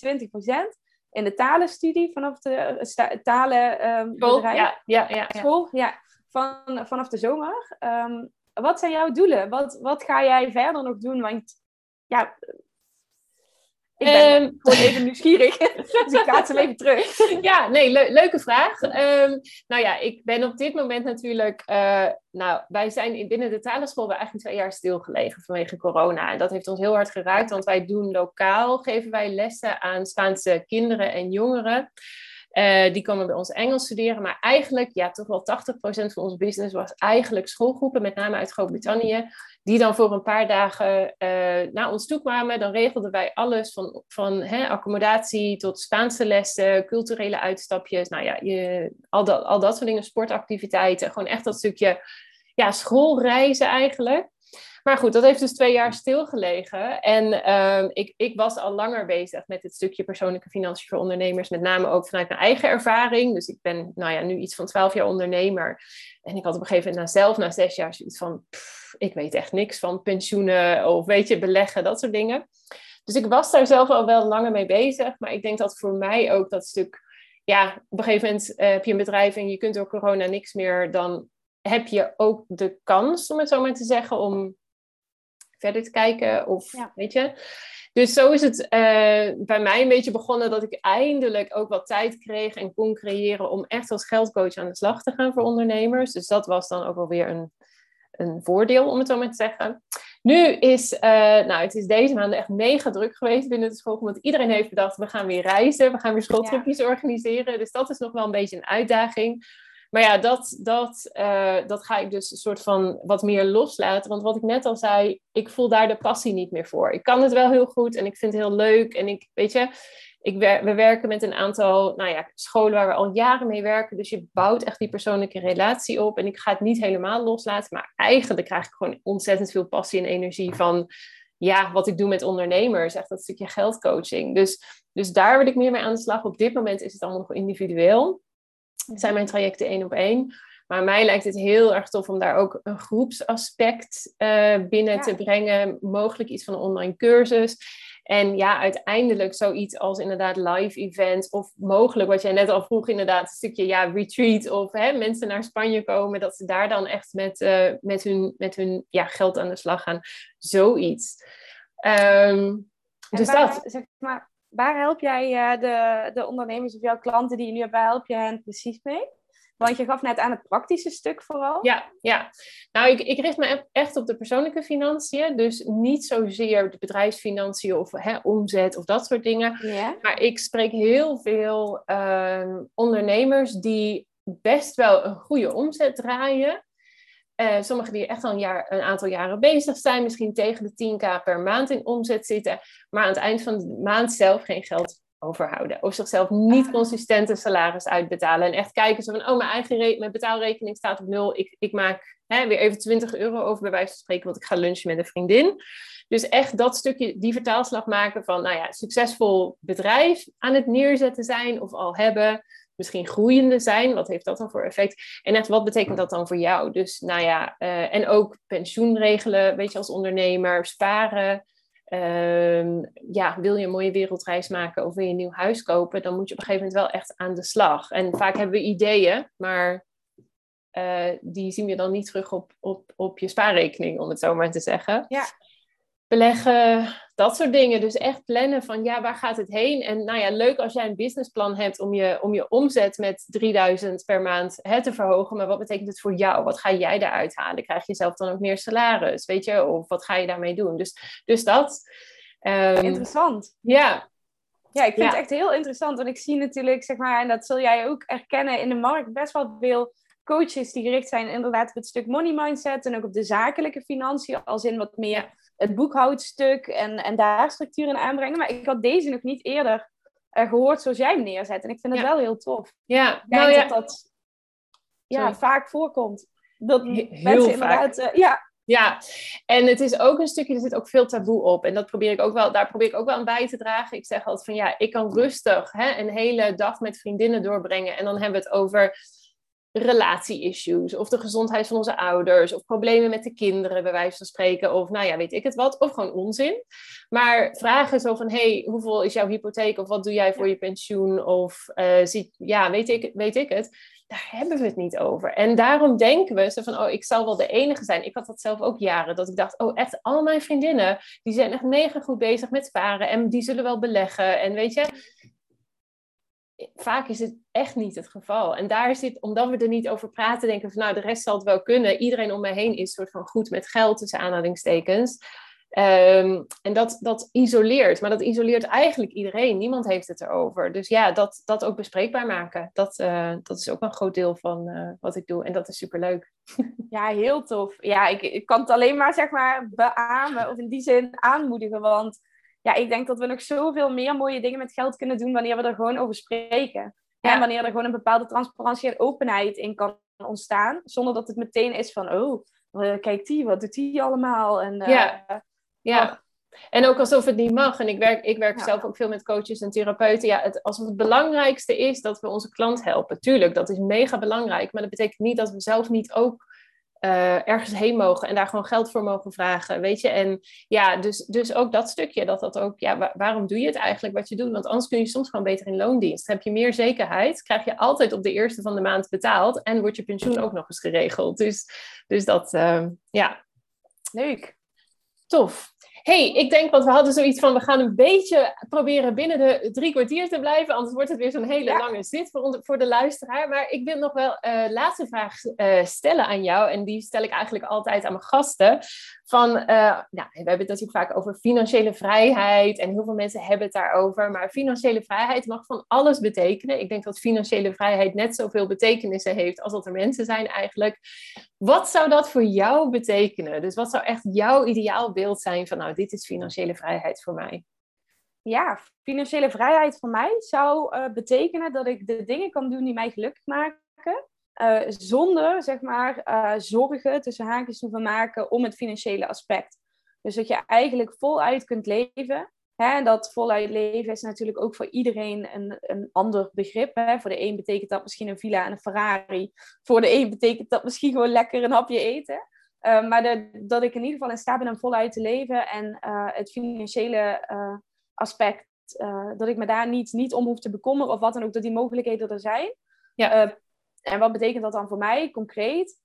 in de talenstudie vanaf de uh, talen um, ja, ja, ja, school, ja, van, vanaf de zomer. Um, wat zijn jouw doelen? Wat, wat ga jij verder nog doen? Want ja, ik ben um, gewoon even nieuwsgierig. dus ik kaats hem even terug. ja, nee, leuke vraag. Um, nou ja, ik ben op dit moment natuurlijk... Uh, nou, wij zijn binnen de talenschool eigenlijk twee jaar stilgelegen vanwege corona. En dat heeft ons heel hard geraakt, want wij doen lokaal... geven wij lessen aan Spaanse kinderen en jongeren... Uh, die komen bij ons Engels studeren. Maar eigenlijk, ja, toch wel 80% van onze business was eigenlijk schoolgroepen, met name uit Groot-Brittannië, die dan voor een paar dagen uh, naar ons toe kwamen. Dan regelden wij alles van, van hè, accommodatie tot Spaanse lessen, culturele uitstapjes, nou ja, je, al, dat, al dat soort dingen, sportactiviteiten. Gewoon echt dat stukje ja, schoolreizen eigenlijk. Maar goed, dat heeft dus twee jaar stilgelegen. En uh, ik, ik was al langer bezig met het stukje persoonlijke financiën voor ondernemers. Met name ook vanuit mijn eigen ervaring. Dus ik ben nou ja, nu iets van twaalf jaar ondernemer. En ik had op een gegeven moment zelf, na zes jaar, zoiets van... ik weet echt niks van pensioenen of weet je, beleggen, dat soort dingen. Dus ik was daar zelf al wel langer mee bezig. Maar ik denk dat voor mij ook dat stuk... Ja, op een gegeven moment uh, heb je een bedrijf en je kunt door corona niks meer. Dan heb je ook de kans, om het zo maar te zeggen, om verder te kijken. Of weet je. Dus zo is het uh, bij mij een beetje begonnen dat ik eindelijk ook wat tijd kreeg en kon creëren om echt als geldcoach aan de slag te gaan voor ondernemers. Dus dat was dan ook wel weer een, een voordeel, om het zo maar te zeggen. Nu is, uh, nou, het is deze maand echt mega druk geweest binnen de school, omdat iedereen heeft bedacht, we gaan weer reizen, we gaan weer schooltripjes organiseren. Dus dat is nog wel een beetje een uitdaging. Maar ja, dat, dat, uh, dat ga ik dus een soort van wat meer loslaten. Want wat ik net al zei, ik voel daar de passie niet meer voor. Ik kan het wel heel goed en ik vind het heel leuk. En ik, weet je, ik we werken met een aantal nou ja, scholen waar we al jaren mee werken. Dus je bouwt echt die persoonlijke relatie op. En ik ga het niet helemaal loslaten. Maar eigenlijk krijg ik gewoon ontzettend veel passie en energie van ja, wat ik doe met ondernemers. Echt dat stukje geldcoaching. Dus, dus daar wil ik meer mee aan de slag. Op dit moment is het allemaal nog individueel zijn mijn trajecten één op één. Maar mij lijkt het heel erg tof om daar ook een groepsaspect uh, binnen te brengen. Mogelijk iets van een online cursus. En ja, uiteindelijk zoiets als inderdaad live events. Of mogelijk, wat jij net al vroeg, inderdaad een stukje ja, retreat. Of hè, mensen naar Spanje komen. Dat ze daar dan echt met, uh, met hun, met hun ja, geld aan de slag gaan. Zoiets. Um, dus waar, dat. Zeg maar, waar help jij de, de ondernemers of jouw klanten die je nu hebt, waar help je hen precies mee? Want je gaf net aan het praktische stuk vooral. Ja, ja. nou ik, ik richt me echt op de persoonlijke financiën. Dus niet zozeer de bedrijfsfinanciën of hè, omzet of dat soort dingen. Ja. Maar ik spreek heel veel uh, ondernemers die best wel een goede omzet draaien. Uh, sommigen die echt al een, jaar, een aantal jaren bezig zijn, misschien tegen de 10k per maand in omzet zitten, maar aan het eind van de maand zelf geen geld overhouden. Of zichzelf niet ah. consistent een salaris uitbetalen. En echt kijken zo van, oh, mijn eigen mijn betaalrekening staat op nul. Ik, ik maak hè, weer even 20 euro over bij wijze van spreken, want ik ga lunchen met een vriendin. Dus echt dat stukje, die vertaalslag maken van, nou ja, succesvol bedrijf aan het neerzetten zijn of al hebben. Misschien groeiende zijn, wat heeft dat dan voor effect? En echt, wat betekent dat dan voor jou? Dus nou ja, uh, en ook pensioen regelen, weet je, als ondernemer, sparen. Ehm, ja, wil je een mooie wereldreis maken of wil je een nieuw huis kopen, dan moet je op een gegeven moment wel echt aan de slag. En vaak hebben we ideeën, maar uh, die zien we dan niet terug op, op, op je spaarrekening, om het zo maar te zeggen. Ja beleggen, dat soort dingen. Dus echt plannen van ja, waar gaat het heen? En nou ja, leuk als jij een businessplan hebt om je, om je omzet met 3000 per maand hè, te verhogen. Maar wat betekent het voor jou? Wat ga jij daaruit halen? Krijg je zelf dan ook meer salaris? Weet je? Of wat ga je daarmee doen? Dus, dus dat. Um, interessant. Ja. Ja, ik vind het echt heel interessant. Want ik zie natuurlijk, zeg maar, en dat zul jij ook erkennen in de markt, best wel veel coaches die gericht zijn inderdaad op het stuk money mindset en ook op de zakelijke financiën, als in wat meer het boekhoudstuk en, en daar structuur in aanbrengen. Maar ik had deze nog niet eerder uh, gehoord zoals jij hem neerzet. En ik vind het wel heel tof. Ja, ik denk nou, ja. dat dat ja, vaak voorkomt. Dat heel mensen inderdaad... Uh, ja, ja, en het is ook een stukje, er zit ook veel taboe op. En dat probeer ik ook wel, daar probeer ik ook wel aan bij te dragen. Ik zeg altijd van ja, ik kan rustig hè, een hele dag met vriendinnen doorbrengen. En dan hebben we het over relatie-issues, of de gezondheid van onze ouders, of problemen met de kinderen, bij wijze van spreken, of nou ja, weet ik het wat, of gewoon onzin. Maar vragen zo van, hey, hoeveel is jouw hypotheek, of wat doe jij voor je pensioen, of uh, ziet, ja, weet ik, weet ik het, daar hebben we het niet over. En daarom denken we zo van, oh, ik zal wel de enige zijn. Ik had dat zelf ook jaren, dat ik dacht, oh, echt, al mijn vriendinnen, die zijn echt mega goed bezig met sparen, en die zullen wel beleggen, en weet je vaak is het echt niet het geval. En daar zit, omdat we er niet over praten, denken van nou, de rest zal het wel kunnen. Iedereen om mij heen is soort van goed met geld, tussen aanhalingstekens. Ehm, en dat, dat isoleert, maar dat isoleert eigenlijk iedereen. Niemand heeft het erover. Dus ja, dat, dat ook bespreekbaar maken, dat, uh, dat is ook een groot deel van uh, wat ik doe. En dat is superleuk. Ja, heel tof. Ja, ik, ik kan het alleen maar zeg maar beamen, of in die zin aanmoedigen. Want ja, ik denk dat we nog zoveel meer mooie dingen met geld kunnen doen wanneer we er gewoon over spreken. Ja. En wanneer er gewoon een bepaalde transparantie en openheid in kan ontstaan. Zonder dat het meteen is van, oh, eh, kijk die, wat doet die allemaal? En, uh, ja. ja. En ook alsof het niet mag. En ik werk, ik werk zelf ook veel met coaches en therapeuten. Ja, het, alsof het belangrijkste is dat we onze klant helpen. Tuurlijk, dat is mega belangrijk. Maar dat betekent niet dat we zelf niet ook uh, ergens heen mogen en daar gewoon geld voor mogen vragen, weet je. En ja, dus, dus ook dat stukje, dat dat ook, ja, waarom doe je het eigenlijk wat je doet? Want anders kun je soms gewoon beter in loondienst. Heb je meer zekerheid, krijg je altijd op de eerste van de maand betaald en wordt je pensioen ook nog eens geregeld. Dus, dus dat, uh, ja. Leuk. Tof hey, ik denk, want we hadden zoiets van, we gaan een beetje proberen binnen de drie kwartier te blijven, anders wordt het weer zo'n hele lange zit voor, voor de luisteraar. Maar ik wil nog wel een uh, laatste vraag uh, stellen aan jou, en die stel ik eigenlijk altijd aan mijn gasten. Van, uh, nou, we hebben het natuurlijk vaak over financiële vrijheid, en heel veel mensen hebben het daarover, maar financiële vrijheid mag van alles betekenen. Ik denk dat financiële vrijheid net zoveel betekenissen heeft als dat er mensen zijn eigenlijk. Wat zou dat voor jou betekenen? Dus wat zou echt jouw ideaalbeeld zijn van, nou, dit is financiële vrijheid voor mij? Ja, financiële vrijheid voor mij zou uh, betekenen dat ik de dingen kan doen die mij gelukkig maken. Uh, zonder, zeg maar, uh, zorgen tussen haakjes te maken om het financiële aspect. Dus dat je eigenlijk voluit kunt leven. Hè, dat voluit leven is natuurlijk ook voor iedereen een, een ander begrip. Hè. Voor de een betekent dat misschien een villa en een Ferrari. Voor de een betekent dat misschien gewoon lekker een hapje eten. Uh, maar de, dat ik in ieder geval in staat ben om voluit te leven en het financiële aspect, dat ik me daar niet, niet om hoef te bekommeren of wat dan ook, dat die mogelijkheden er zijn. Ja. En wat betekent dat dan voor mij concreet?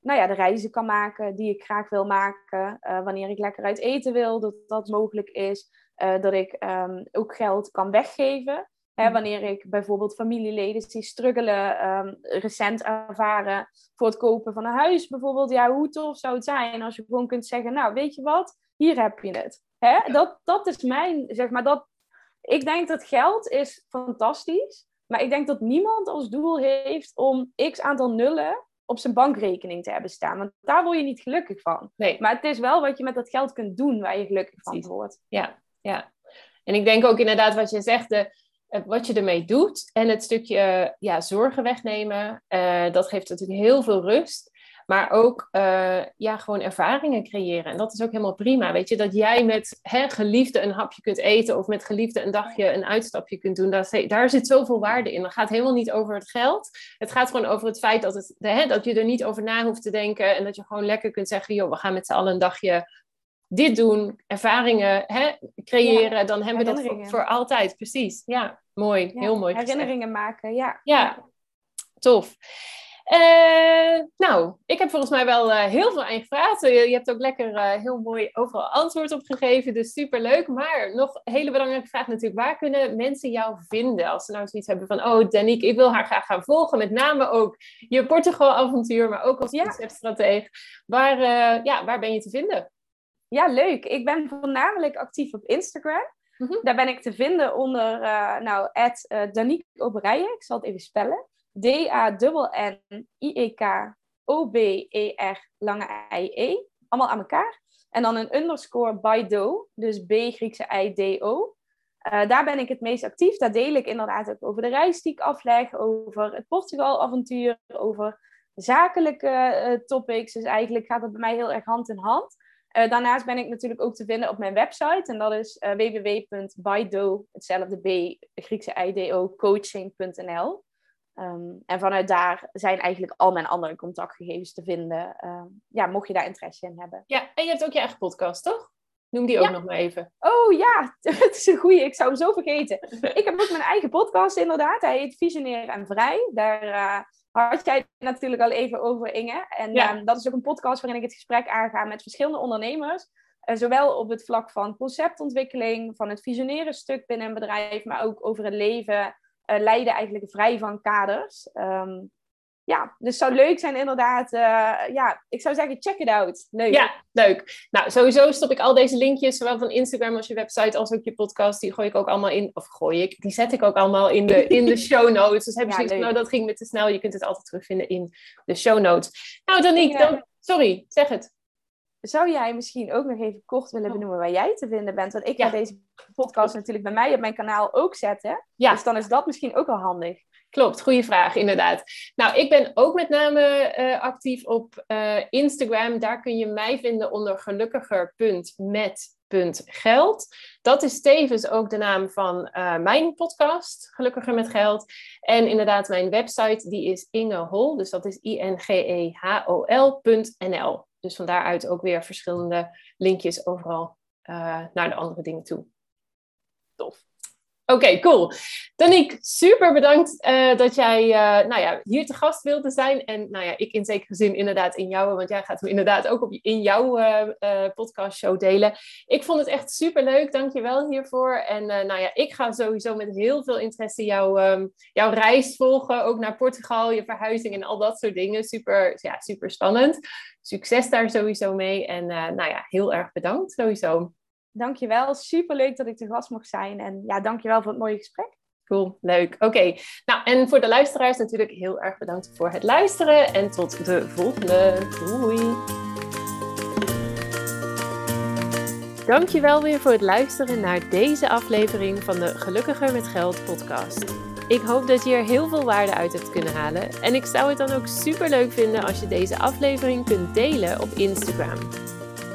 nou ja, de reizen kan maken die ik graag wil maken. wanneer ik lekker uit eten wil, dat dat mogelijk is. eh, dat ik ehm, ook geld kan weggeven. Hè, mhm. wanneer ik bijvoorbeeld familieleden die struggelen, um, recent ervaren voor het kopen van een huis bijvoorbeeld. Ja, hoe tof zou het zijn als je gewoon kunt zeggen, nou weet je wat, hier heb je het. Hè? Dat, dat is mijn, zeg maar, dat, ik denk dat geld is fantastisch. Maar ik denk dat niemand als doel heeft om x aantal nullen op zijn bankrekening te hebben staan. Want daar word je niet gelukkig van. Nee. Maar het is wel wat je met dat geld kunt doen waar je gelukkig van wordt. Ja, ja. En ik denk ook inderdaad wat je zegt, de, wat je ermee doet en het stukje ja, zorgen wegnemen, uh, dat geeft natuurlijk heel veel rust. Maar ook uh, ja, gewoon ervaringen creëren. En dat is ook helemaal prima. Weet je, dat jij met hè, geliefde een hapje kunt eten of met geliefde een dagje een uitstapje kunt doen. Daar, daar zit zoveel waarde in. Dat gaat helemaal niet over het geld. Het gaat gewoon over het feit dat, het, hè, dat je er niet over na hoeft te denken. En dat je gewoon lekker kunt zeggen, joh, we gaan met z'n allen een dagje dit doen, ervaringen hè, creëren, dan hebben we dat voor, voor, altijd. Precies, ja, mooi, heel mooi. Herinneringen maken, ja. Ja, tof. Uh, nou, ik heb volgens mij wel uh, heel veel aan gevraagd. Je, je hebt ook lekker uh, heel mooi overal antwoord op gegeven, dus super leuk. Maar nog een hele belangrijke vraag natuurlijk. Waar kunnen mensen jou vinden als ze nou zoiets hebben van... Oh, Danique, ik wil haar graag gaan volgen. Met name ook je Portugal-avontuur, maar ook als ja. conceptstratege. Waar, ja, waar ben je te vinden? Ja, leuk. Ik ben voornamelijk actief op Instagram. Mm -hmm. Daar ben ik te vinden onder, nou, Danique Oberijen. Ik zal het even spellen. D-A-N-N-I-E-K-O-B-E-R lange I-E. Allemaal aan elkaar. En dan een underscore by Do. Dus B Griekse I-D-O. Uh, daar ben ik het meest actief. Daar deel ik inderdaad ook over de reis die ik afleg. Over het Portugal-avontuur. Over zakelijke uh, topics. Dus eigenlijk gaat het bij mij heel erg hand in hand. Uh, daarnaast ben ik natuurlijk ook te vinden op mijn website. En dat is uh, www.bydo, hetzelfde B, Griekse IDO, coaching.nl. Um, en vanuit daar zijn eigenlijk al mijn andere contactgegevens te vinden. Um, ja, mocht je daar interesse in hebben. Ja, en je hebt ook je eigen podcast, toch? Noem die ook nog maar even. Oh ja, het is een goeie. Ik zou hem zo vergeten. ik heb ook mijn eigen podcast inderdaad. Hij heet Visioneer en Vrij. Daar uh, had jij natuurlijk al even over, Inge. En ja. um, dat is ook een podcast waarin ik het gesprek aanga met verschillende ondernemers. Uh, zowel op het vlak van conceptontwikkeling, van het visioneren stuk binnen een bedrijf, maar ook over het leven leiden eigenlijk vrij van kaders. Um, ja, dus zou leuk zijn inderdaad. Uh, ja, ik zou zeggen, check it out. Leuk. Ja, leuk. Nou, sowieso stop ik al deze linkjes, zowel van Instagram als je website, als ook je podcast. Die gooi ik ook allemaal in, of gooi ik, die zet ik ook allemaal in de, in de show notes. Dus heb je ja, zoiets nou, dat ging me te snel. Je kunt het altijd terugvinden in de show notes. Nou, Danique, dan, sorry, zeg het zou jij misschien ook nog even kort willen oh. benoemen waar jij te vinden bent? Want ik ga deze podcast natuurlijk bij mij op mijn kanaal ook zetten. Ja. Dus dan is dat misschien ook wel handig. Klopt, goede vraag, inderdaad. Nou, ik ben ook met name uh, actief op uh, Instagram. Daar kun je mij vinden onder gelukkiger.met.geld. Dat is tevens ook de naam van uh, mijn podcast, Gelukkiger met Geld. En inderdaad, mijn website, die is ingehol. Dus dat is I-N-G-E-H-O-L.nl. Dus van daaruit ook weer verschillende linkjes overal uh, naar de andere dingen toe. Tof. Oké, cool. Danique, super bedankt uh, dat jij uh, nou ja, hier te gast wilde zijn. En nou ja, ik in zekere zin inderdaad in jou, want jij gaat hem inderdaad ook op, in jouw uh, podcastshow delen. Ik vond het echt super leuk, dank je wel hiervoor. En nou ja, ik ga sowieso met heel veel interesse jou, um, jouw reis volgen, ook naar Portugal, je verhuizing en al dat soort dingen. Super, ja, super spannend. Succes daar sowieso mee en nou ja, heel erg bedankt sowieso. Dankjewel. Superleuk dat ik te gast mocht zijn. En ja, dankjewel voor het mooie gesprek. Cool, leuk. Oké, nou en voor de luisteraars natuurlijk heel erg bedankt voor het luisteren. En tot de volgende. Doei. Dankjewel weer voor het luisteren naar deze aflevering van de Gelukkiger met Geld podcast. Ik hoop dat je er heel veel waarde uit hebt kunnen halen. En ik zou het dan ook super leuk vinden als je deze aflevering kunt delen op Instagram.